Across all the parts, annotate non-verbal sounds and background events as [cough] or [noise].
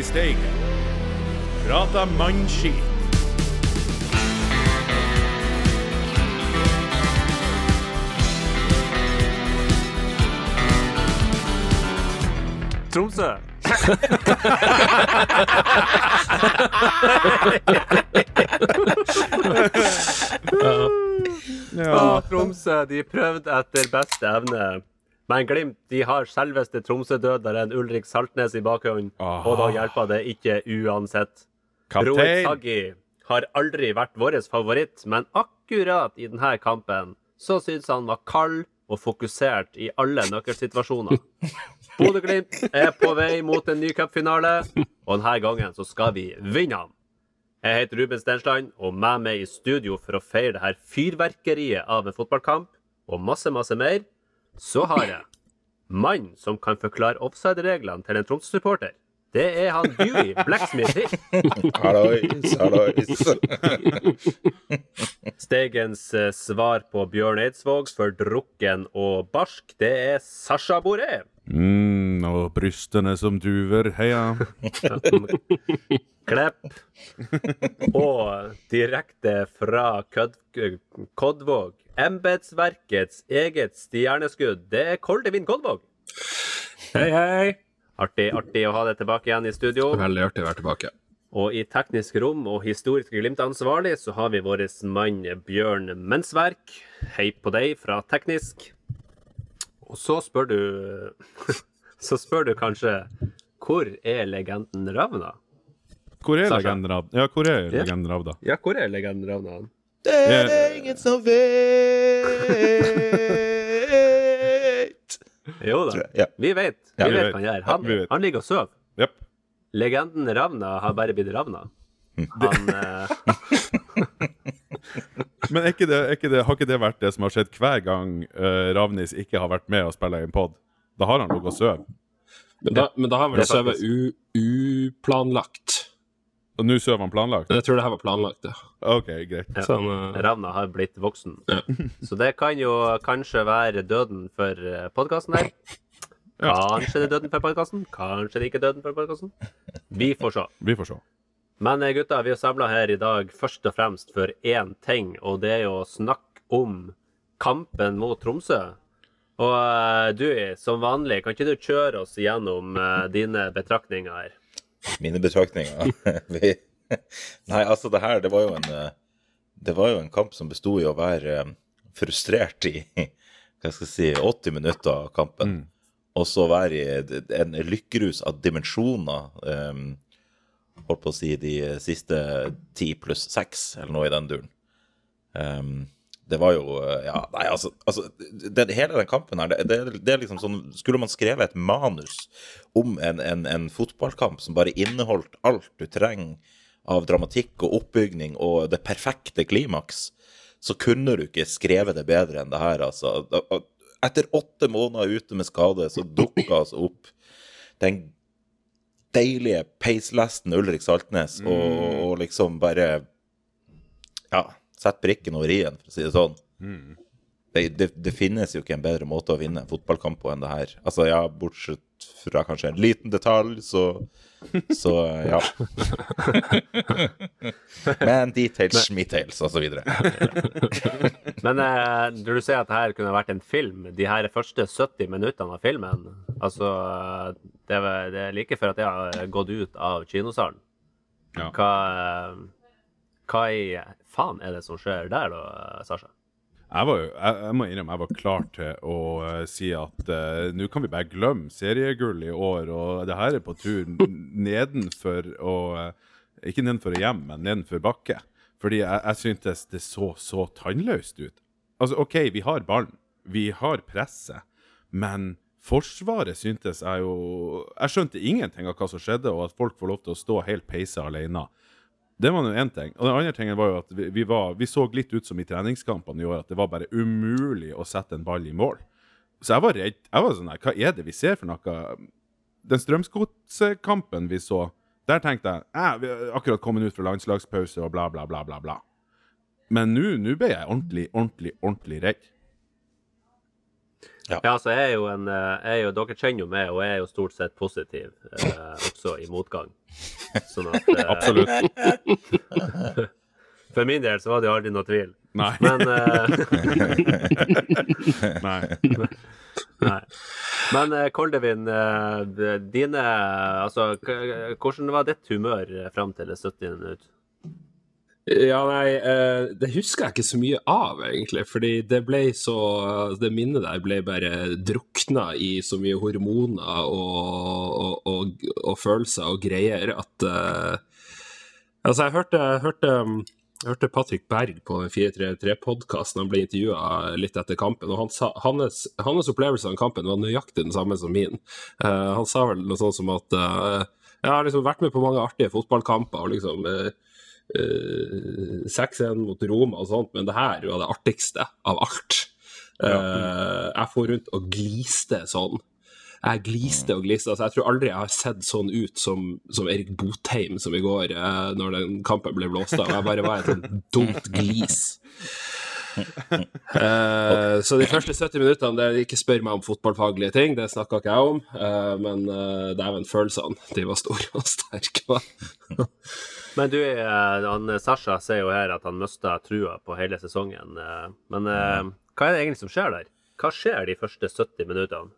i Steigen. Prata mannskit. Tromsø. [laughs] Ja. Tromsø de prøvde etter beste evne. Men Glimt de har selveste Tromsø-døderen Ulrik Saltnes i bakhånd, og da hjelper det ikke uansett. Kaptein. Saggi har aldri vært vår favoritt, men akkurat i denne kampen så syns han var kald og fokusert i alle nøkkelsituasjoner. [laughs] Bodø-Glimt er på vei mot en ny cupfinale, og denne gangen så skal vi vinne han. Jeg heter Ruben Stensland, og med meg i studio for å feire det her fyrverkeriet av en fotballkamp, og masse, masse mer, så har jeg mann som kan forklare offside-reglene til en Tromsø-supporter. Det er han Dewey Blacksmith Hill. Hallois, hallois. Stegens eh, svar på Bjørn Eidsvågs for drukken og barsk, det er Sasha Boré. Mm, og brystene som duver. Heia. [laughs] Klepp. Og direkte fra Kød Kodvåg, embetsverkets eget stjerneskudd, det er Koldevin Kodvåg. Hei, hei. Artig, artig å ha deg tilbake igjen i studio. Veldig artig å være tilbake. Og i teknisk rom og Historisk Glimt-ansvarlig så har vi vår mann Bjørn Mensverk. Hei på deg fra Teknisk. Og så spør du [laughs] Så spør du kanskje hvor er legenden Ravna? Hvor er legenden Ravna? Ja, hvor er legenden Ravna? Ja, hvor er legenden Ravna? Det er det ingen som vet. [laughs] Jo da, Ja. vi vet. Ja, Vi vi vet vet. hva han gjør. Han, ja, han ligger og sover. Yep. Legenden Ravna har bare blitt Ravna. Han eh, [laughs] Men er ikke det, er ikke det, har ikke det vært det som har skjedd hver gang uh, Ravnis ikke har vært med og spiller i en pod? Da har han ligget og sovet. Men da, men da har vel Det er sovet uplanlagt. Og nå sover han planlagt? Jeg tror det her var planlagt, ja. OK, greit. Ja. Sånn, uh... Ravna har blitt voksen. Ja. [laughs] Så det kan jo kanskje være døden for podkasten her. Ja. Kanskje det er døden for podkasten, kanskje det ikke er døden for podkasten. Vi får se. Vi får se. Men eh, gutta, vi er samla her i dag først og fremst for én ting, og det er jo å snakke om kampen mot Tromsø. Og eh, du, som vanlig, kan ikke du kjøre oss gjennom eh, dine betraktninger her? Mine betraktninger. [laughs] Vi, nei, altså, det her, det var jo en Det var jo en kamp som besto i å være frustrert i hva skal jeg si, 80 minutter av kampen. Mm. Og så være i en lykkerus av dimensjoner. eh, holdt på å si de siste ti pluss seks, eller noe i den duren. Um, det var jo eh, Ja, nei, altså, altså det, Hele den kampen her, det, det, det er liksom sånn Skulle man skrevet et manus om en, en, en fotballkamp som bare inneholdt alt du trenger av dramatikk og oppbygning og det perfekte klimaks, så kunne du ikke skrevet det bedre enn det her, altså. Etter åtte måneder ute med skade, så dukka altså opp den deilige peislasten Ulrik Saltnes og, og liksom bare Ja, sett brikken over i-en, for å si det sånn. Det, det, det finnes jo ikke en bedre måte å vinne en fotballkamp på enn det her. Altså, ja, bortsett fra kanskje en liten detalj, så Så, [laughs] ja. Men details, så videre. [laughs] Men eh, når du sier at dette kunne vært en film, de her første 70 minuttene av filmen Altså, det er, det er like før at jeg har gått ut av kinosalen. Ja. Hva, hva i faen er det som skjer der, da, Sasha? Jeg, var jeg, jeg må innrømme jeg var klar til å uh, si at uh, nå kan vi bare glemme seriegull i år, og det her er på tur nedenfor og uh, Ikke nedenfor hjem, men nedenfor bakke. Fordi jeg, jeg syntes det så så tannløst ut. Altså, OK, vi har ballen, vi har presset, men Forsvaret syntes jeg jo Jeg skjønte ingenting av hva som skjedde, og at folk får lov til å stå helt peisa alene. Det var nå én ting. Og den andre tingen var jo at vi, vi, var, vi så litt ut som i treningskampene i år, at det var bare umulig å sette en ball i mål. Så jeg var redd. Jeg var sånn her, hva er det vi ser for noe? Den Strømsgodset-kampen vi så, der tenkte jeg eh, vi har akkurat kommet ut fra landslagspause og bla, bla, bla, bla. bla. Men nå ble jeg ordentlig, ordentlig, ordentlig redd. Ja, så jeg er jo en eh, jeg er jo, Dere kjenner jo meg, og jeg er jo stort sett positiv, eh, også i motgang. Sånn at eh, Absolutt. [laughs] For min del så var det jo aldri noe tvil. Nei. Men eh, [laughs] Nei. Nei. Men eh, Koldevin, eh, dine Altså, hvordan var ditt humør fram til det 70. minutt? Ja, nei, eh, det husker jeg ikke så mye av, egentlig. Fordi det ble så Det minnet der ble bare drukna i så mye hormoner og, og, og, og følelser og greier at eh, Altså, jeg hørte, hørte hørte Patrick Berg på den 433-podkasten, han ble intervjua litt etter kampen. og han sa, hans, hans opplevelse av kampen var nøyaktig den samme som min. Uh, han sa vel noe sånt som at uh, jeg har liksom vært med på mange artige fotballkamper og liksom eh, eh, 6-1 mot Roma og sånt, men det her var det artigste av alt. Eh, jeg for rundt og gliste sånn. Jeg gliste og gliste. Altså, jeg tror aldri jeg har sett sånn ut som, som Erik Botheim som i går, eh, når den kampen ble blåst av. Jeg bare var et sånt dumt glis. Uh, så de første 70 minuttene, det ikke spør meg om fotballfaglige ting, det snakka ikke jeg om. Uh, men uh, dæven, følelsene, de var store og sterke. Men du, eh, han, Sasha sier jo her at han mista trua på hele sesongen. eh, Men eh, hva er det egentlig som skjer der? Hva skjer de første 70 minuttene?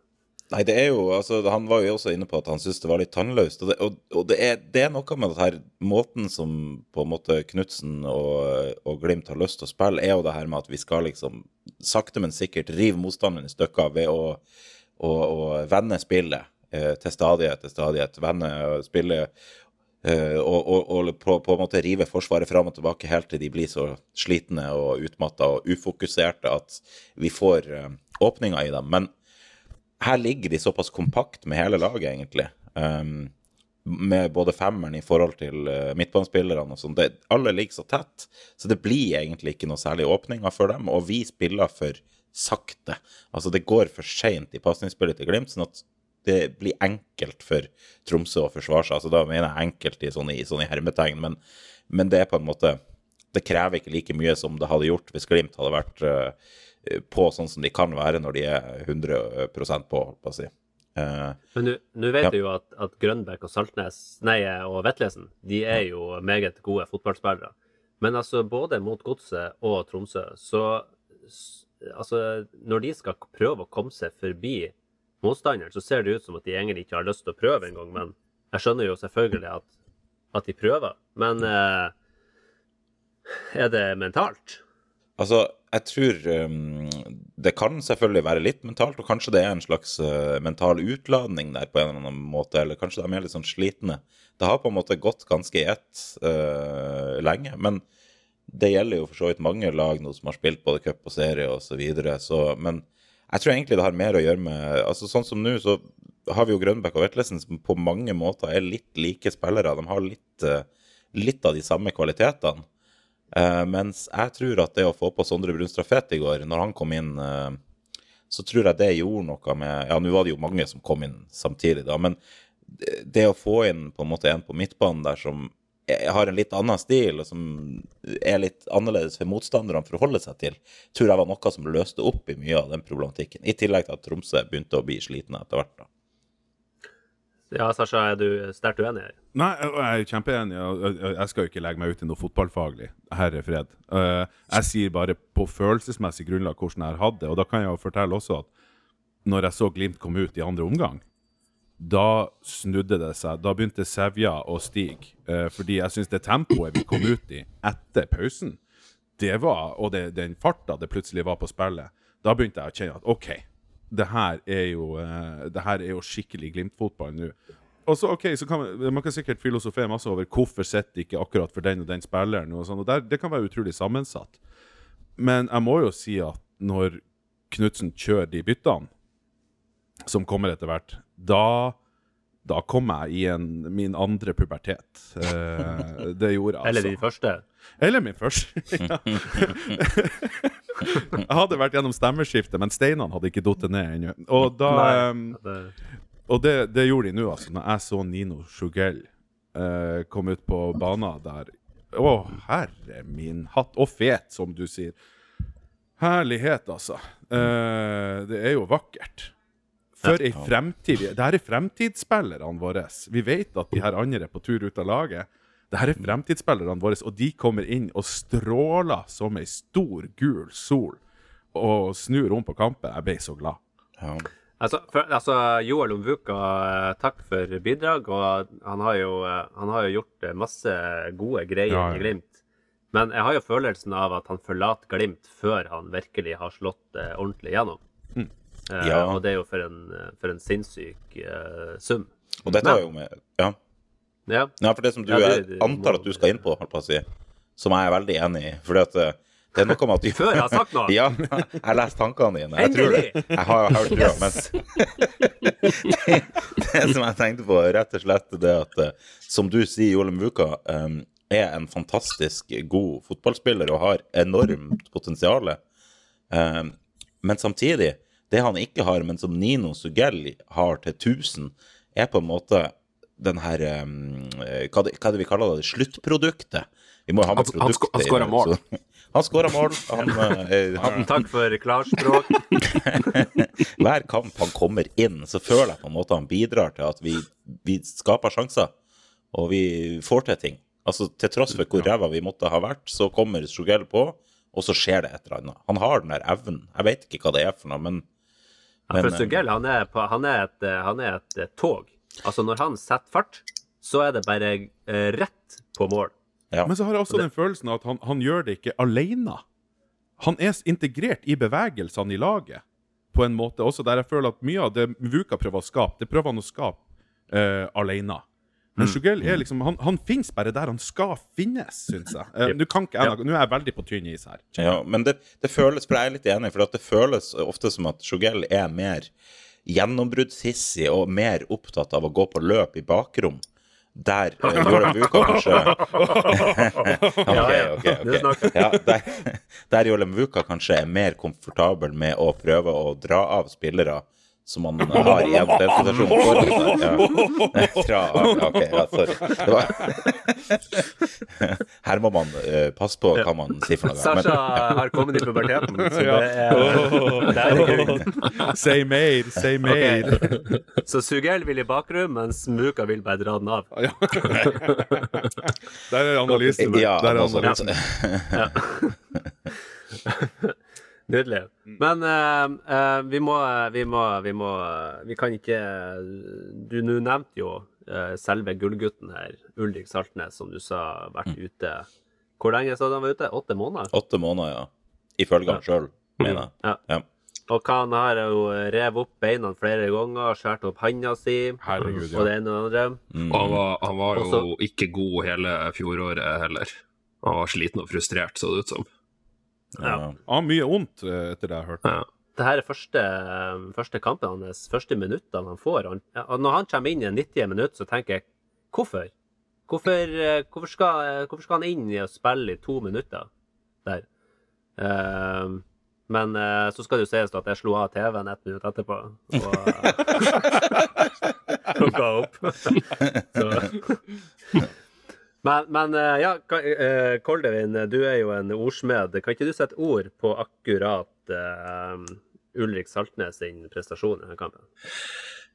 Nei, det er jo, altså, Han var jo også inne på at han syntes det var litt tannløst. Og det, og, og det, er, det er noe med det her måten som på en måte Knutsen og, og Glimt har lyst til å spille, er jo det her med at vi skal liksom sakte, men sikkert rive motstanderen i stykker ved å, å, å vende spillet eh, til stadighet til stadighet. Vende spillet eh, og, og, og på, på en måte rive Forsvaret fram og tilbake helt til de blir så slitne og utmatta og ufokuserte at vi får eh, åpninger i dem. Men her ligger de såpass kompakt med hele laget, egentlig. Um, med både femmeren i forhold til uh, midtbanespillerne og sånn. Alle ligger så tett, så det blir egentlig ikke noe særlig åpninger for dem. Og vi spiller for sakte. Altså, det går for seint i pasningsspillet til Glimt, sånn at det blir enkelt for Tromsø å forsvare seg. Altså, da mener jeg enkelt i sånne, i sånne hermetegn, men, men det er på en måte Det krever ikke like mye som det hadde gjort hvis Glimt hadde vært uh, på sånn som de kan være når de er 100 på, holdt på å si. Uh, Men nå- vet Ja. du jo at, at Grønbæk og Saltnes nei, og Vetlesen de er jo meget gode fotballspillere. Men altså, både mot Godset og Tromsø, så altså, Når de skal prøve å komme seg forbi motstanderen, så ser det ut som at de egentlig ikke har lyst til å prøve engang. Men jeg skjønner jo selvfølgelig at, at de prøver. Men eh, er det mentalt? Altså, jeg tror um, det kan selvfølgelig være litt mentalt, og kanskje det er en slags uh, mental utladning der på en eller annen måte, eller kanskje de er litt sånn slitne. Det har på en måte gått ganske i ett uh, lenge, men det gjelder jo for så vidt mange lag nå som har spilt både cup og serie og så videre, så Men jeg tror egentlig det har mer å gjøre med Altså, sånn som nå, så har vi jo Grønbæk og Vetlesen som på mange måter er litt like spillere. De har litt, uh, litt av de samme kvalitetene. Uh, mens jeg tror at det å få på Sondre Brunstad Fett i går, når han kom inn, uh, så tror jeg det gjorde noe med Ja, nå var det jo mange som kom inn samtidig, da, men det, å få inn på en måte en på midtbanen der som har en litt annen stil, og som er litt annerledes for motstanderne å forholde seg til, tror jeg var noe som løste opp i mye av den problematikken. I tillegg til at Tromsø begynte å bli slitne etter hvert. da. Ja, Sasha, er du sterkt uenig her? Nei, jeg er kjempeenig. Jeg jeg skal jo ikke legge meg ut i noe fotballfaglig. Herre fred. Eh, Jeg sier bare på følelsesmessig grunnlag hvordan jeg har hatt det. Og da kan jeg jo fortelle også at når jeg så Glimt komme ut i andre omgang, da snudde det seg. Da begynte Sevja å stige. eh, Fordi jeg syns det tempoet vi kom ut i etter pausen, det var, og det, den farta det plutselig var på spillet, da begynte jeg å kjenne at OK, det her er jo, eh, det her er jo skikkelig Glimt-fotball nå. Og så, ok, så kan man, man kan sikkert filosofere masse over hvorfor sitter ikke akkurat for den og den spilleren. og sånn, og der, Det kan være utrolig sammensatt. Men jeg må jo si at når Knutsen kjører de byttene, som kommer etter hvert, da, da kom jeg i en, min andre pubertet. Eh, det gjorde altså. Eller din første? Eller min første. [laughs] ja. jeg hadde vært gjennom stemmeskiftet, men steinene hadde ikke falt ned ennå. Og, da, Nei, Det- og det, det gjorde de nå, altså. Når jeg så Nino Sjugell eh, kom ut på banen der Å, herre min hatt. Og fet, som du sier. Herlighet, altså. Eh, det er jo vakkert. For ei fremtid Det her er fremtidsspillerne våre. Vi vet at de her andre er på tur ut av laget. Det her er fremtidsspillerne våre, og de kommer inn og stråler som ei stor, gul sol og snur om på kampen. Jeg ble så glad. Ja. Altså, for, altså Joel Omvuka, eh, takk for bidrag. Og han har jo, eh, han har jo gjort eh, masse gode greier Ja, ja. i Glimt. Men jeg har jo følelsen av at han forlater Glimt før han virkelig har slått ordentlig gjennom. Eh, Ja. Og det er jo for en, eh, for en sinnssyk eh, sum. Og dette har jo med Ja. Ja. ja, for det som du jeg antar at du skal inn på, holdt på å si, som jeg er veldig enig i. Fordi at det er noe med at du... Før jeg har sagt noe! [laughs] Ja, jeg lest tankene dine. Jeg tror det. Jeg har hørt trua, men [laughs] det, det som jeg tenkte på, rett og slett det at som du sier, Joel Vuka um, er en fantastisk god fotballspiller og har enormt potensial. Um, men samtidig, det han ikke har, men som Nino Sugell har til 1000, er på en måte den her um, hva, det, hva er det vi kaller det? Sluttproduktet. Vi må ha med Han- produktet. han skårer mål. så- Han skåra mål. Han, [laughs] uh, han, Takk for klarspråk. [laughs] hver kamp han kommer inn, så føler jeg på en måte han bidrar til at vi, vi skaper sjanser, og vi får til ting. Altså Til tross for hvor ræva vi måtte ha vært, så kommer Sjogel på, og så skjer det et eller annet. Han har den der evnen. Jeg vet ikke hva det er for noe, men, Ja, for Sugell, han er, på, han, er et, eh, han er et eh, tog. Altså, når han setter fart, så er det bare eh, rett på mål. ja. Men så har jeg også den følelsen av at han, han gjør det ikke alene. Han er integrert i bevegelsene i laget, på en måte også der jeg føler at mye av det Vuka prøver å skape, det prøver han å skape eh, alene. Men Sjugel er liksom, han, han finnes bare der han skal finnes, syns jeg. Uh, Nå kan ikke jeg, nå er jeg veldig på tynn is her. Ja, men det, det føles, for jeg er litt enig, for det føles ofte som at Sjogel er mer gjennombruddshissig og mer opptatt av å gå på løp i bakrom. Der uh, Joran Vuka kanskje okay, okay, okay. Ja, der, der Vuka kanskje er mer komfortabel med å prøve å dra av spillere som man har i en posisjon foran. Ja. [laughs] Dra ok, ja, sorry. Det var... [laughs] Her må man uh, passe på hva man sier for noe. men- Sasha har kommet i puberteten, så det er, [laughs] det er. Say mer, say mer. Så Sugell vil i bakrom, mens Muka vil bare dra den av. Ja. Der er analysen. Ja, Der er altså, analysen. Nydelig. Men uh, uh, vi, må, vi må Vi må Vi kan ikke Du nå nevnte jo uh, selve gullgutten her, Ulrik Saltnes, som du sa vært ute Hvor lenge sa du han var ute? Åtte måneder? Åtte måneder, ja. Ifølge han sjøl, mener jeg. Ja. Ja. Og hva han har jo revet opp beina flere ganger, skåret opp handa si, Herregud, og det ene og det andre. Mm. Og han var, han var jo Også- ikke god hele fjoråret heller. Han var sliten og frustrert, så det ut som. Ja. Han mye vondt, eh, etter det jeg har hørt. Ja. Det her er første, første kampen hans, første minuttene han får. Han, og når han kommer inn i en 90 minutt, så tenker jeg hvorfor? Hvorfor, eh, hvorfor, skal, hvorfor skal han inn i å spille i to minutter der? Uh, men uh, så skal det jo sies at jeg slo av TV-en ett minutt etterpå og [laughs] [laughs] plukka opp. [laughs] så. Men, men eh, ja, eh, Koldevin, du er jo en ordsmed. Kan ikke du sette ord på akkurat uh, Ulrik Saltnes sin prestasjon i denne kampen?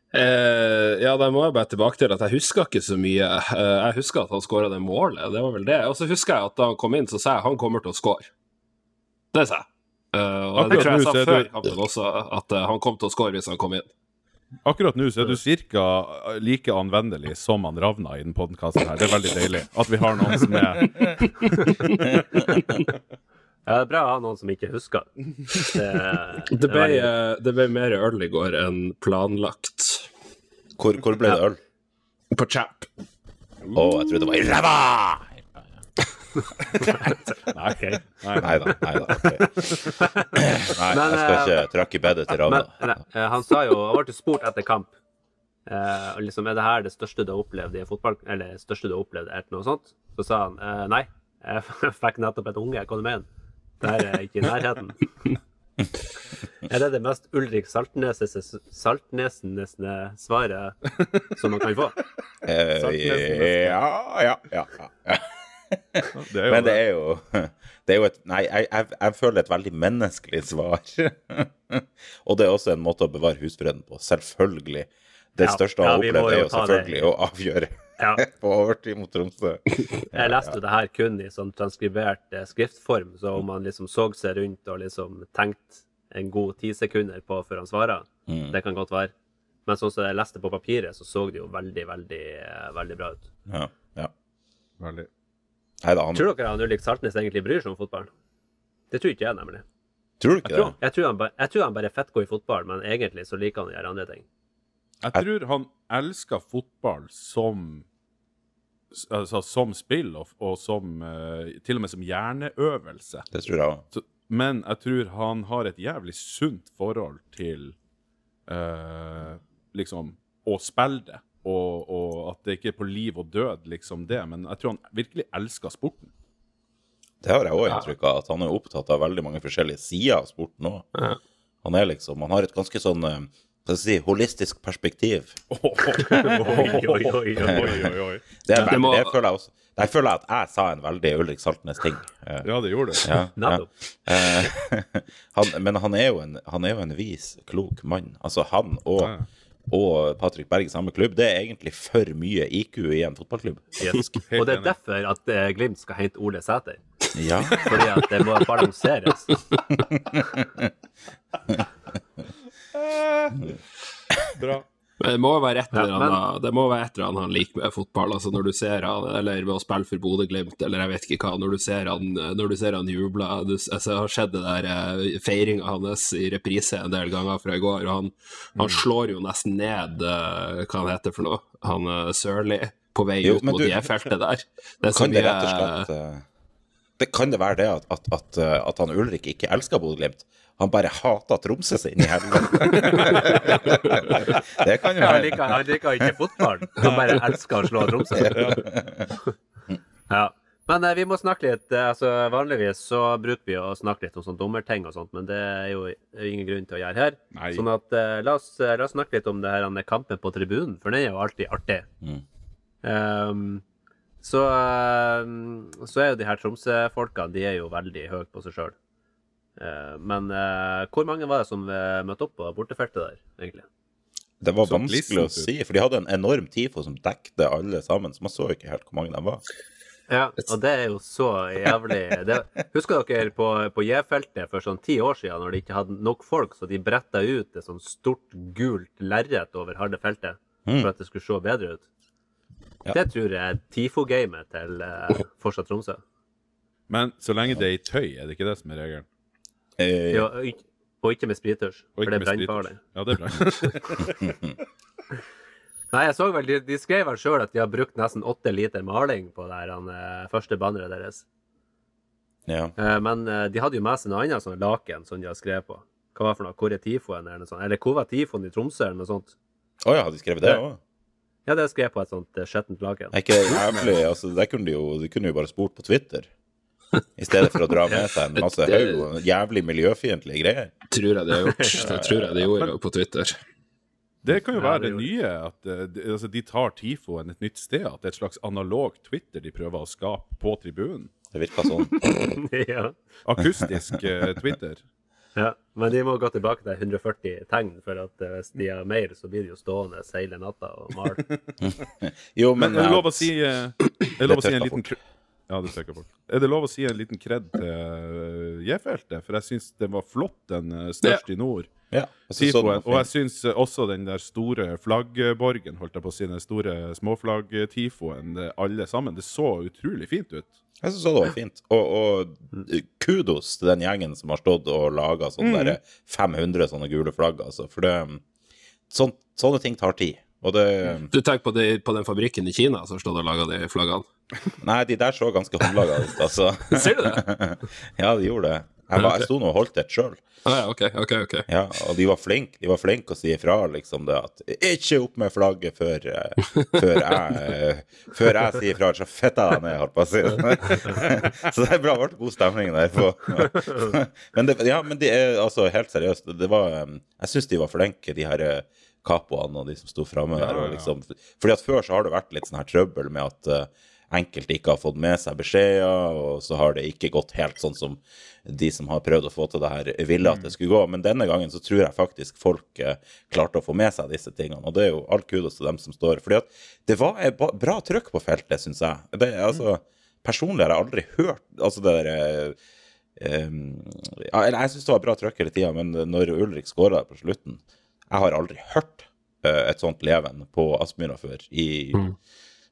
Eh, ja, da må jeg bare tilbake til at jeg husker ikke så mye. Eh, jeg husker at han skåra det målet, det var vel det. Og så husker jeg at da han kom inn, så sa jeg han kommer til å skåre. Det sa jeg. Eh, og det tror jeg jeg sa før kampen også, at eh, han kom til å skåre hvis han kom inn. Akkurat nå så er du ca. like anvendelig som han Ravna i den podkasten her. Det er veldig deilig at vi har noen som er Ja, det er bra å ha noen som ikke husker. Det, Det er ble, eh, det ble mer øl i går enn planlagt. Hvor, hvor ble det øl? På Chap. Å, jeg trodde det var i ræva! Nei, okay. Nei. Nei da. Nei da. okay. [laughs] Nei, Men, jeg skal eh, ikke Trakke i bedet til Ravna. eh, han sa jo Han ble spurt etter kamp. Eh, liksom, Er det her det største du har opplevd i fotball Eller det største du har opplevd, eller noe sånt? Så sa han eh, nei. Jeg [laughs] fikk nettopp et unge. Hva du mener Det her er ikke i nærheten. [laughs] Er det det mest Ulrik Saltnesene svaret som man kan få? Eh, ja, ja, ja. ja. [laughs] Det er jo Men det er jo, [laughs] det er jo et Nei, jeg, jeg, jeg føler et veldig menneskelig svar. [laughs] og det er også en måte å bevare husfreden på. Selvfølgelig. Det Ja, største ja, har opplevd, er jo selvfølgelig å avgjøre Ja. på overtid mot Tromsø. Jeg leste jo det her kun i sånn transkribert eh, skriftform, så om han liksom så seg rundt og liksom tenkte en god ti sekunder på før han svarer, Mm. det kan godt være. Men sånn som jeg leste på papiret, så så det jo veldig, veldig, eh, veldig bra ut. Ja, ja. veldig Nei da, han Tror dere han Ulrik Saltnes egentlig bryr seg om fotballen? Det tror ikke jeg, nemlig. Tror du Jeg ikke tror, det? jeg tror, han, bare, jeg tror han bare er fettgod i fotball, men egentlig så liker han å gjøre andre ting. Jeg tror han elsker fotball som altså, som spill, og, og som uh, til og med som hjerneøvelse. Det tror jeg òg. Men jeg tror han har et jævlig sunt forhold til uh, liksom å spille det. Og, og at det ikke er på liv og død, liksom det. Men jeg tror han virkelig elsker sporten. Det har jeg òg inntrykk av, at han er opptatt av veldig mange forskjellige sider av sporten òg. Ja. Han er liksom Han har et ganske sånn eh, hva skal jeg si, holistisk perspektiv. [laughs] Oi, oi, oi, oi. oi, oi. Det, er det veldig, det føler jeg også. Der føler jeg at jeg sa en veldig Ulrik Saltnes-ting. Eh, Ja, det gjorde det. Ja, ja. [laughs] Eh, han, men han er, jo en, han er jo en vis, klok mann. Altså, han og. Og Patrick Berg i samme klubb, det er egentlig for mye IQ i en fotballklubb. Yes. [laughs] Og det er derfor at eh, Glimt skal hente Ole Sæter. Ja. Fordi at det må balanseres. [laughs] Bra. Men det må være et eller annet Det må være et eller annet han liker med fotball. Altså når du ser han, eller ved å spille for Bodø-Glimt, eller jeg vet ikke hva. Når du ser han, når du ser han juble du, altså, har sett det der eh, feiringa hans i reprise en del ganger fra i går, og han, Mm. han slår jo nesten ned eh, hva han heter for noe, han uh, Sørli, på vei ut mot du- det feltet der. Det Kan det rett og slett eh, det, Kan det være det at, at, at, eh, at han Ulrik ikke elsker Bodø-Glimt? Han bare hater Tromsø seg inn i helvete. [laughs] det kan jo Han være. liker, han liker ikke fotball. Han bare elsker å slå Tromsø. Ja. Men eh, vi må snakke litt eh, altså Vanligvis så bruker vi å snakke litt om sånn dommerting og sånt, men det er jo ingen grunn til å gjøre her. Nei. Sånn at eh, la, oss, la oss snakke litt om det her med kampen på tribunen, for den er jo alltid artig. Mm. Um, så, ehm, så er jo de her Tromsø-folka de er jo veldig høye på seg sjøl. Men eh, hvor mange var det som eh, møtte opp på bortefeltet der, egentlig? Det var Så vanskelig å si, for de hadde en enorm TIFO som dekte alle sammen, så man så ikke helt hvor mange de var. Ja, og det er jo så jævlig det, Husker dere på, på J-feltet for sånn ti år siden, når de ikke hadde nok folk, så de bretta ut et sånn stort, gult lerret over harde feltet Mm. for at det skulle se bedre ut? Ja. Det tror jeg er TIFO-gamet til uh, Forsa Tromsø. Men så lenge det er i tøy, er det ikke det som er regelen? Eh, Ja, og ikke- og ikke med sprittusj, for det er brennfarlig. Ja, det er bra. [laughs] Nei, jeg så vel, de, de skrev vel sjøl at de har brukt nesten åtte liter maling på det her, han, eh, første banneret deres. ja. Eh, Men eh, de hadde jo med seg noe annet sånn laken som de har skrevet på. Hva var for noe? Hvor er tifoen? Eller noe sånt. Eller hvor var tifoen i Tromsø? Eller noe sånt. Å ja, hadde de skrevet det òg? Ja, det skrev jeg på et sånt skjettent laken. Er ikke det jævlig altså, det kunne de jo, de kunne jo bare spurt på Twitter. I stedet for å dra med seg en [laughs] masse haug og jævlig miljøfiendtlige greier. Tror jeg det har gjort. Det tror jeg det gjorde på Twitter. Det kan jo være det nye, at eh, de, altså, de tar tifoen et nytt sted. At det er et slags analog Twitter de prøver å skape på tribunen. Det virker sånn. [laughs] ja. Akustisk eh, Twitter. ja. Men de må gå tilbake til 140 tegn, for at eh, hvis de har mer, så blir de jo stående hele natta og male. [laughs] Jo, Men men er lov å si, er lov å si en liten ja, det tørker folk. Er det lov å si en liten kred til eh, J-feltet? For jeg syns den var flott, den eh, størst i nord. ja, jeg Og jeg syns også den der store flaggborgen, holdt jeg på å si, den store småflagg-tifoen, alle sammen, det så utrolig fint ut. Jeg synes det var fint. Og, og kudos til den gjengen som har stått og laga sånne mm. 500 sånne gule flagg, altså. For det sånt, Sånne ting tar tid. Og det Du tenker på, det, på den fabrikken i Kina som stod og lager de flaggene? [laughs] Nei, de der så ganske håndlaga ut, altså. [laughs] Ser du det? [laughs] Ja, de gjorde det. Jeg, var, jeg sto nå og holdt et sjøl. Ah, ja, okay, okay, okay. Ja, og de var flinke De var flinke å si ifra, liksom, det at Ikke opp med flagget før, uh, før jeg uh, Før jeg sier ifra, så fitter jeg deg ned, holdt på å si. så det er bra. Det ble god stemning der. På. men, det, ja, men de, er altså helt seriøst. Det var eh, Jeg syns de var flinke, de her capoene og de som sto framme der. Og liksom, fordi at før så har det vært litt sånn her trøbbel med at uh, enkelte ikke har fått med seg beskjeder, og så har det ikke gått helt sånn som de som har prøvd å få til det her, ville at det skulle gå. Men denne gangen så tror jeg faktisk folk eh, klarte å få med seg disse tingene, og det er jo all kudos til dem som står. Fordi at det var et bra trøkk på feltet, syns jeg. Det, altså, personlig har jeg aldri hørt altså det der Um, ja, jeg syns det var bra trøkk hele tida, men når Ulrik skåra på slutten Jeg har aldri hørt uh, et sånt leven på Aspmyra før. I,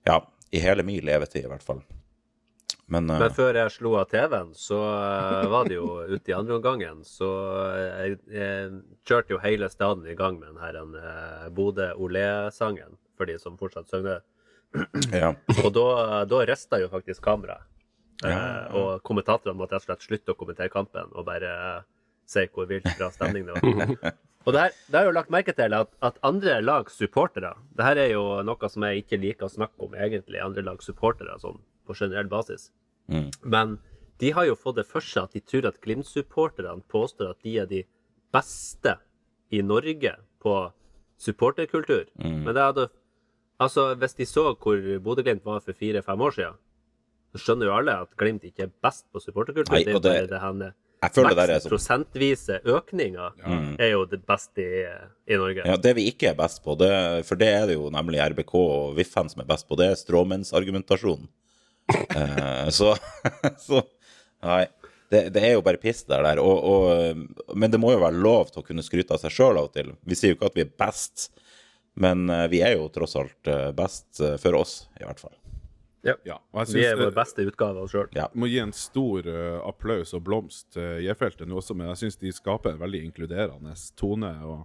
ja, I hele min levetid, i hvert fall. Men, uh... Men før jeg slo av TV-en, så uh, var det jo ute i andre omgangen. Så jeg, jeg kjørte jo hele staden i gang med den her uh, Bodø Olé-sangen, for de som fortsatt synger. ja. Og da, da rista jo faktisk kameraet. Ja, Ja. og kommentatorene måtte rett og slett slutte å kommentere kampen og bare si hvor vilt bra stemning det var. [laughs] Og det, her, det har jo lagt merke til at, at andre lags supportere Det her er jo noe som jeg ikke liker å snakke om egentlig, andre lags supportere sånn på generell basis. Mm. Men de har jo fått det for seg at de tror at Glimt-supporterne påstår at de er de beste i Norge på supporterkultur. Mm. Men det hadde Altså, hvis de så hvor Bodø-Glimt var for fire-fem år siden, så skjønner jo alle at Glimt ikke er best på supporterkultur. Nei, det er det- det prosentvise økninger ja. er jo det beste i, i Norge. Ja, Det vi ikke er best på, det, for det er det jo nemlig RBK og VIF-fan som er best på, det er stråmennsargumentasjonen. [laughs] Eh, så, [laughs] så Nei. Det, det er jo bare piss der. der og, og, men det må jo være lov til å kunne skryte av seg sjøl av og til. Vi sier jo ikke at vi er best, men eh, vi er jo tross alt eh, best eh, for oss, i hvert fall. Ja, og jeg Vi er vår beste utgave av oss sjøl. Ja. må gi en stor uh, applaus og blomst til J-feltet nå også, men jeg syns de skaper en veldig inkluderende tone. Og,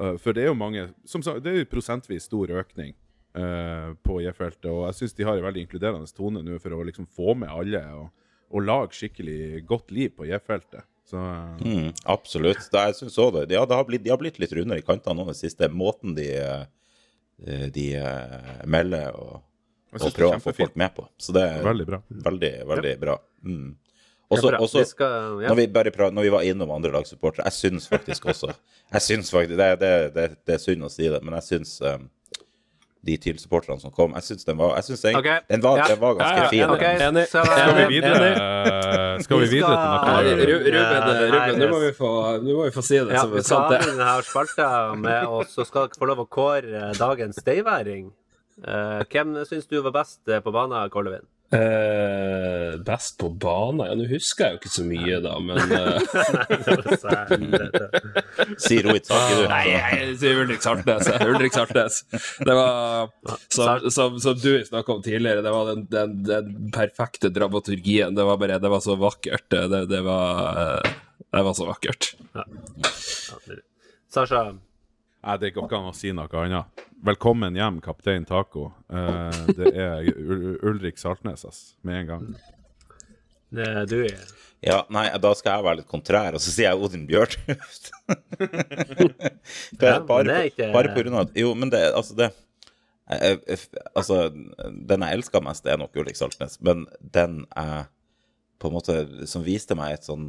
uh, for det er jo mange Som sagt, det er jo prosentvis stor økning eh, på J-feltet, og jeg syns de har en veldig inkluderende tone nå for å liksom få med alle og, og lage skikkelig godt liv på J-feltet. Så Mm, absolutt. Det, jeg synes også det. Ja, det har blitt, de har blitt litt rundere i kantene nå den siste. Måten de, de melder og, og er prøver å få folk med på. Så det er Veldig bra. veldig, veldig bra. Mm. Ja, Også, bra. også Vi skal- ja. når, vi bare når vi var innom andre lagssupportere, jeg syns faktisk også [laughs] Jeg synes faktisk, det, det, det, det er synd å si det, men jeg syns um, de TIL-supporterne som kom, jeg syns den den, okay. den, var, Ja. den var ganske Ja, ja, fin. Okay. Enig. Skal vi videre, eh, skal vi Vi videre til noe? Ruben, Ruben, nå må vi få, nå må vi få si det Ja, som vi sant skal det. ha denne spalta med, og så skal dere få lov å kåre dagens steiværing. Eh, hvem syns du var best eh, på banen, Kollevin? Uh, best på banen? Ja, nå husker jeg jo ikke så mye, da, men [laughs] Sier Si Rohit taket, du. Nei, jeg sier Ulrik Sartnes. Ulrik Sartnes. Det var, som, som, som du snakka om tidligere, det var den, den, den perfekte dramaturgien. Det var bare, det var så vakkert. Det, det, det var Det var så vakkert. Sasha, Nei, det går ikke an å si noe annet. Velkommen hjem, kaptein Taco. Eh, det er Ul Ulrik Saltnes, ass, med en gang. det er du i. Ja, nei, da skal jeg være litt kontrær, og så sier jeg Odin Bjørtuft. [laughs] Ja, er bare, er på, ikke- bare på grunn av Jo, men det Altså, det jeg, jeg, Altså, den jeg elsker mest, er nok Ulrik Saltnes, men den jeg på en måte Som viste meg et sånn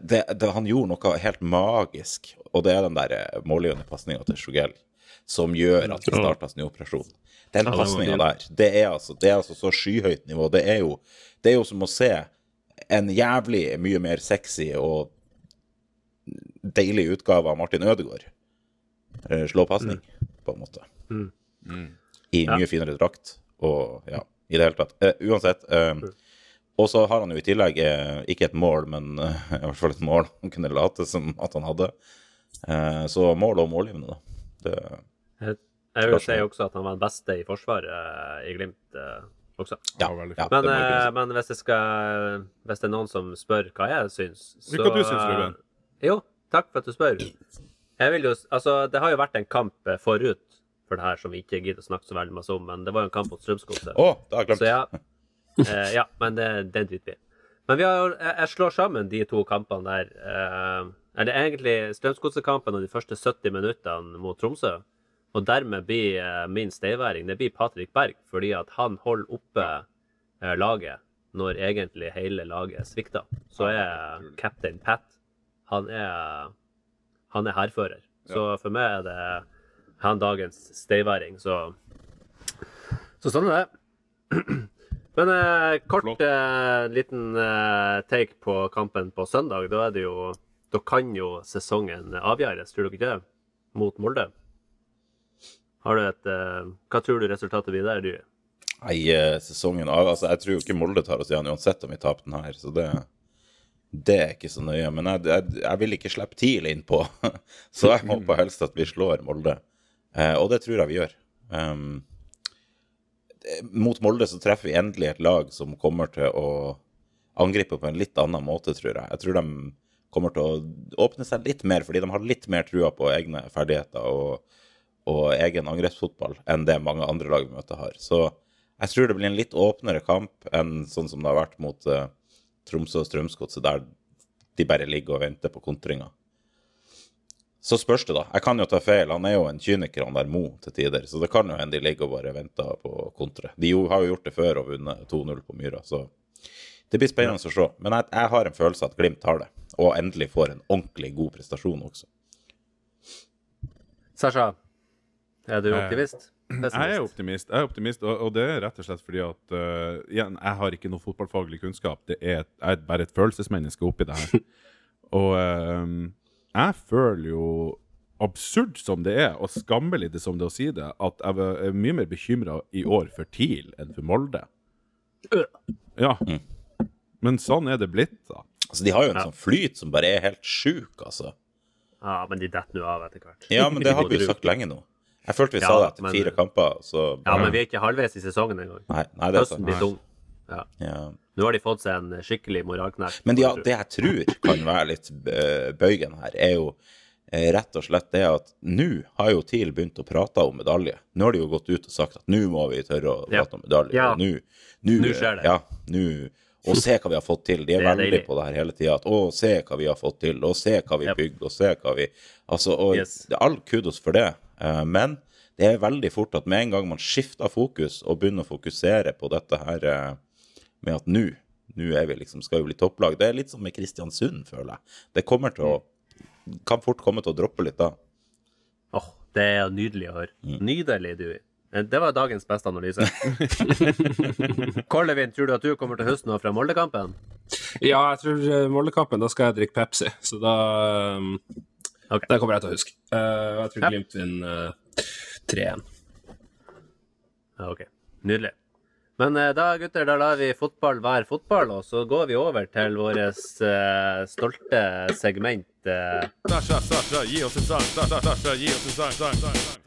det, det, Han gjorde noe helt magisk, og det er den der eh, målgivende pasninga til Sjogel som gjør at det startes ny operasjon. Den Ja, pasninga der, det er, altså, det er altså så skyhøyt nivå. Det er, jo, det er jo som å se en jævlig mye mer sexy og deilig utgave av Martin Ødegaard eh, slå pasning, på en måte. Mm. I mye finere drakt og ja, i det hele tatt. Uh, uansett. Eh, og så har han jo i tillegg eh, ikke et mål, men eh, i hvert fall et mål han kunne late som at han hadde. Eh, så mål og målgivende, da. Det, Jeg, jeg vil si også at han var den beste i forsvaret eh, i Glimt eh, også. ja, Ja. Men, jeg eh, men hvis, jeg skal, hvis det er noen som spør hva jeg syns så, Hva du syns, Ruben? Jo, takk for at du spør. Jeg vil jo, altså, det har jo vært en kamp forut for det her som vi ikke gidder å snakke så veldig masse om, men det var jo en kamp mot Strømsgodset. Å, det har jeg glemt. Så ja, eh, ja men det, det driter vi i. Men vi har, jeg, slår sammen de to kampene der. Er det egentlig Strømsgodset-kampen og de første 70 minuttene mot Tromsø. Og dermed blir eh, min steiværing det blir Patrick Berg, fordi at han holder oppe eh, laget når egentlig hele laget svikter. Så er captain Pat Han er, han er hærfører. Så for meg er det han dagens steiværing, så Så sånn er det. [clears throat] Men eh, kort eh, liten eh, take på kampen på søndag. Da er det jo Da kan jo sesongen avgjøres, tror du ikke det? Mot Molde. Har du et eh, Hva tror du resultatet blir der, du? Nei, eh, sesongen av Altså, jeg tror jo ikke Molde tar oss igjen uansett om vi taper den her, så det det er ikke så nøye. Men jeg, jeg, jeg vil ikke slippe TIL innpå, [laughs] så jeg [laughs] håper helst at vi slår Molde. Eh, og det tror jeg vi gjør. Um, mot Molde så treffer vi endelig et lag som kommer til å angripe på en litt annen måte, tror jeg. Jeg tror de kommer til å åpne seg litt mer, fordi de har litt mer trua på egne ferdigheter og, og egen angrepsfotball enn det mange andre lag vi møter har. Så jeg tror det blir en litt åpnere kamp enn sånn som det har vært mot uh, Tromsø og Strømsgodset, der de bare ligger og venter på kontringer. Så spørs det, da. Jeg kan jo ta feil. Han er jo en kyniker, han der Mo, til tider. Så det kan jo hende de ligger og bare venter på kontre. De jo, har jo gjort det før og vunnet 2-0 på Myra, så det blir spennende å se. Men jeg, jeg har en følelse at Glimt har det, og endelig får en ordentlig god prestasjon også. Sasha, er du Eh, optimist? Jeg er optimist, jeg er optimist og, og det er rett og slett fordi at uh, igjen, jeg har ikke noe fotballfaglig kunnskap. Det er, et, jeg er bare et følelsesmenneske oppi det her. [laughs] og øhm, jeg føler jo, absurd som det er, og skammelig det som det er å si det, at jeg er mye mer bekymra i år for TIL enn for Molde. Ja. Men sånn er det blitt, da. Altså, De har jo en Ja. sånn flyt som bare er helt sjuk, altså. Ja, men de detter nå av etter hvert. Ja, men det har vi jo sagt lenge nå. Jeg følte vi sa det etter men- fire kamper, så Ja, men vi er ikke halvveis i sesongen engang. Nei, nei det er Høsten blir tung. Ja. Ja. Nå har de fått seg en skikkelig moralknekk. Men ja, det jeg tror kan være litt eh, bøygen her, er jo eh, rett og slett det at nå har jo TIL begynt å prate om medalje. Nå har de jo gått ut og sagt at nå må vi tørre å Ja. prate om medalje. Ja. Nå, nå, Nå skjer det. Ja, nå og se hva vi har fått til. De er, er veldig deilig. på det her hele tida. 'Å, se hva vi har fått til', Å, 'se hva vi Yep. bygger. og 'se hva vi Altså, og Yes. det er all kudos for det. Eh, men det er veldig fort at med en gang man skifter fokus og begynner å fokusere på dette her med at nå nå er vi liksom, skal vi bli topplag. Det er litt som med Kristiansund, føler jeg. Det kommer til å kan fort komme til å droppe litt da. Åh, det er nydelig å høre. Mm. Nydelig, du. Eh, Det var dagens beste analyse. [laughs] Kollevin, tror du at du kommer til høsten huske fra Moldekampen? Ja, jeg tror eh, Moldekampen, da skal jeg drikke Pepsi, så da um, Ok. Det kommer jeg til å huske. Eh, jeg tror. Glimt vinner uh, 3-1. Ok. Nydelig. Men eh, da, gutter, da lar vi fotball være fotball, og så går vi over til vårt stolte segment. eh. Sang, sang.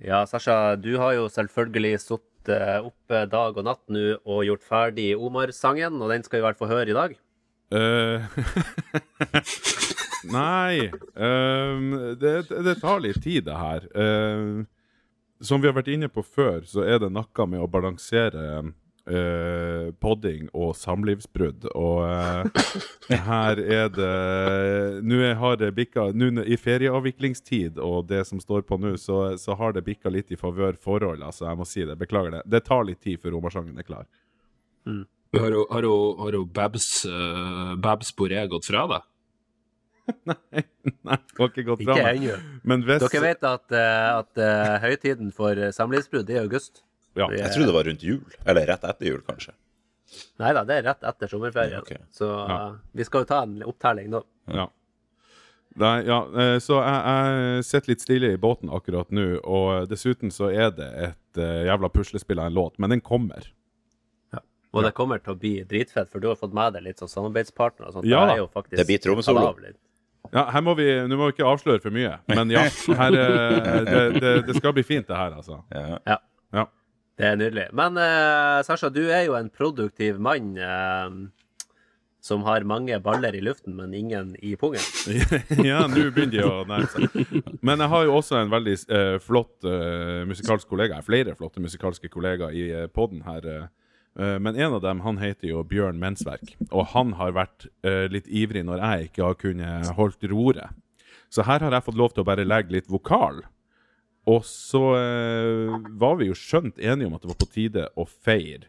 Ja, Sasha, du har jo selvfølgelig sittet oppe dag og natt nå og gjort ferdig Omar-sangen, og den skal vi vel få høre i dag. Eh, [laughs] Nei um, det, det tar litt tid, det her. Ehm, som vi har vært inne på før, så er det noe med å balansere eh, podding og samlivsbrudd. Og eh, [coughs] her er det Nå har det bikka nå I ferieavviklingstid og det som står på nå, så, så har det bikka litt i favør forhold. Altså, jeg må si det. Beklager det. Det tar litt tid før romersangen er klar. Har jo, har jo, har jo Babs, uh, Babs Boré gått fra deg? [laughs] Nei, det var ikke godt Ikke fra meg. ennå. Men hvis Dere vet at, uh, at uh, høytiden for eh, samlivsbrudd er i august? Ja. Det Jeg trodde det var rundt jul. Eller rett etter jul, kanskje. Nei da, det er rett etter sommerferien. Okay. Så Ja. eh, vi skal jo ta en opptelling nå. Ja. Nei, ja, så jeg, jeg sitter litt stille i båten akkurat nå, og dessuten så er det et jævla puslespill av en låt, men den kommer. Og det kommer til å bli dritfett, for du har fått med deg litt sånn samarbeidspartner og sånt. Ja Det er jo faktisk Det blir trommesolo. Ja, her må vi, Nå må vi ikke avsløre for mye, men ja. [laughs] Her, eh, det, det, det skal bli fint, det her, altså. Ja. Ja, Ja. det er nydelig. Men uh, Sasha, du er jo en produktiv mann Uh, som har mange baller i luften, men ingen i pungen. [laughs] ja, nå begynner de å nærme seg. Men jeg har jo også en veldig uh, flott uh, musikalsk kollega. Jeg har flere flotte musikalske kollegaer i uh, poden her. eh. Eh, men en av dem han heter jo Bjørn Mensverk, og han har vært eh, litt ivrig når jeg ikke har kunnet holdt roret. Så her har jeg fått lov til å bare legge litt vokal. Og så eh, var vi jo skjønt enige om at det var på tide å feire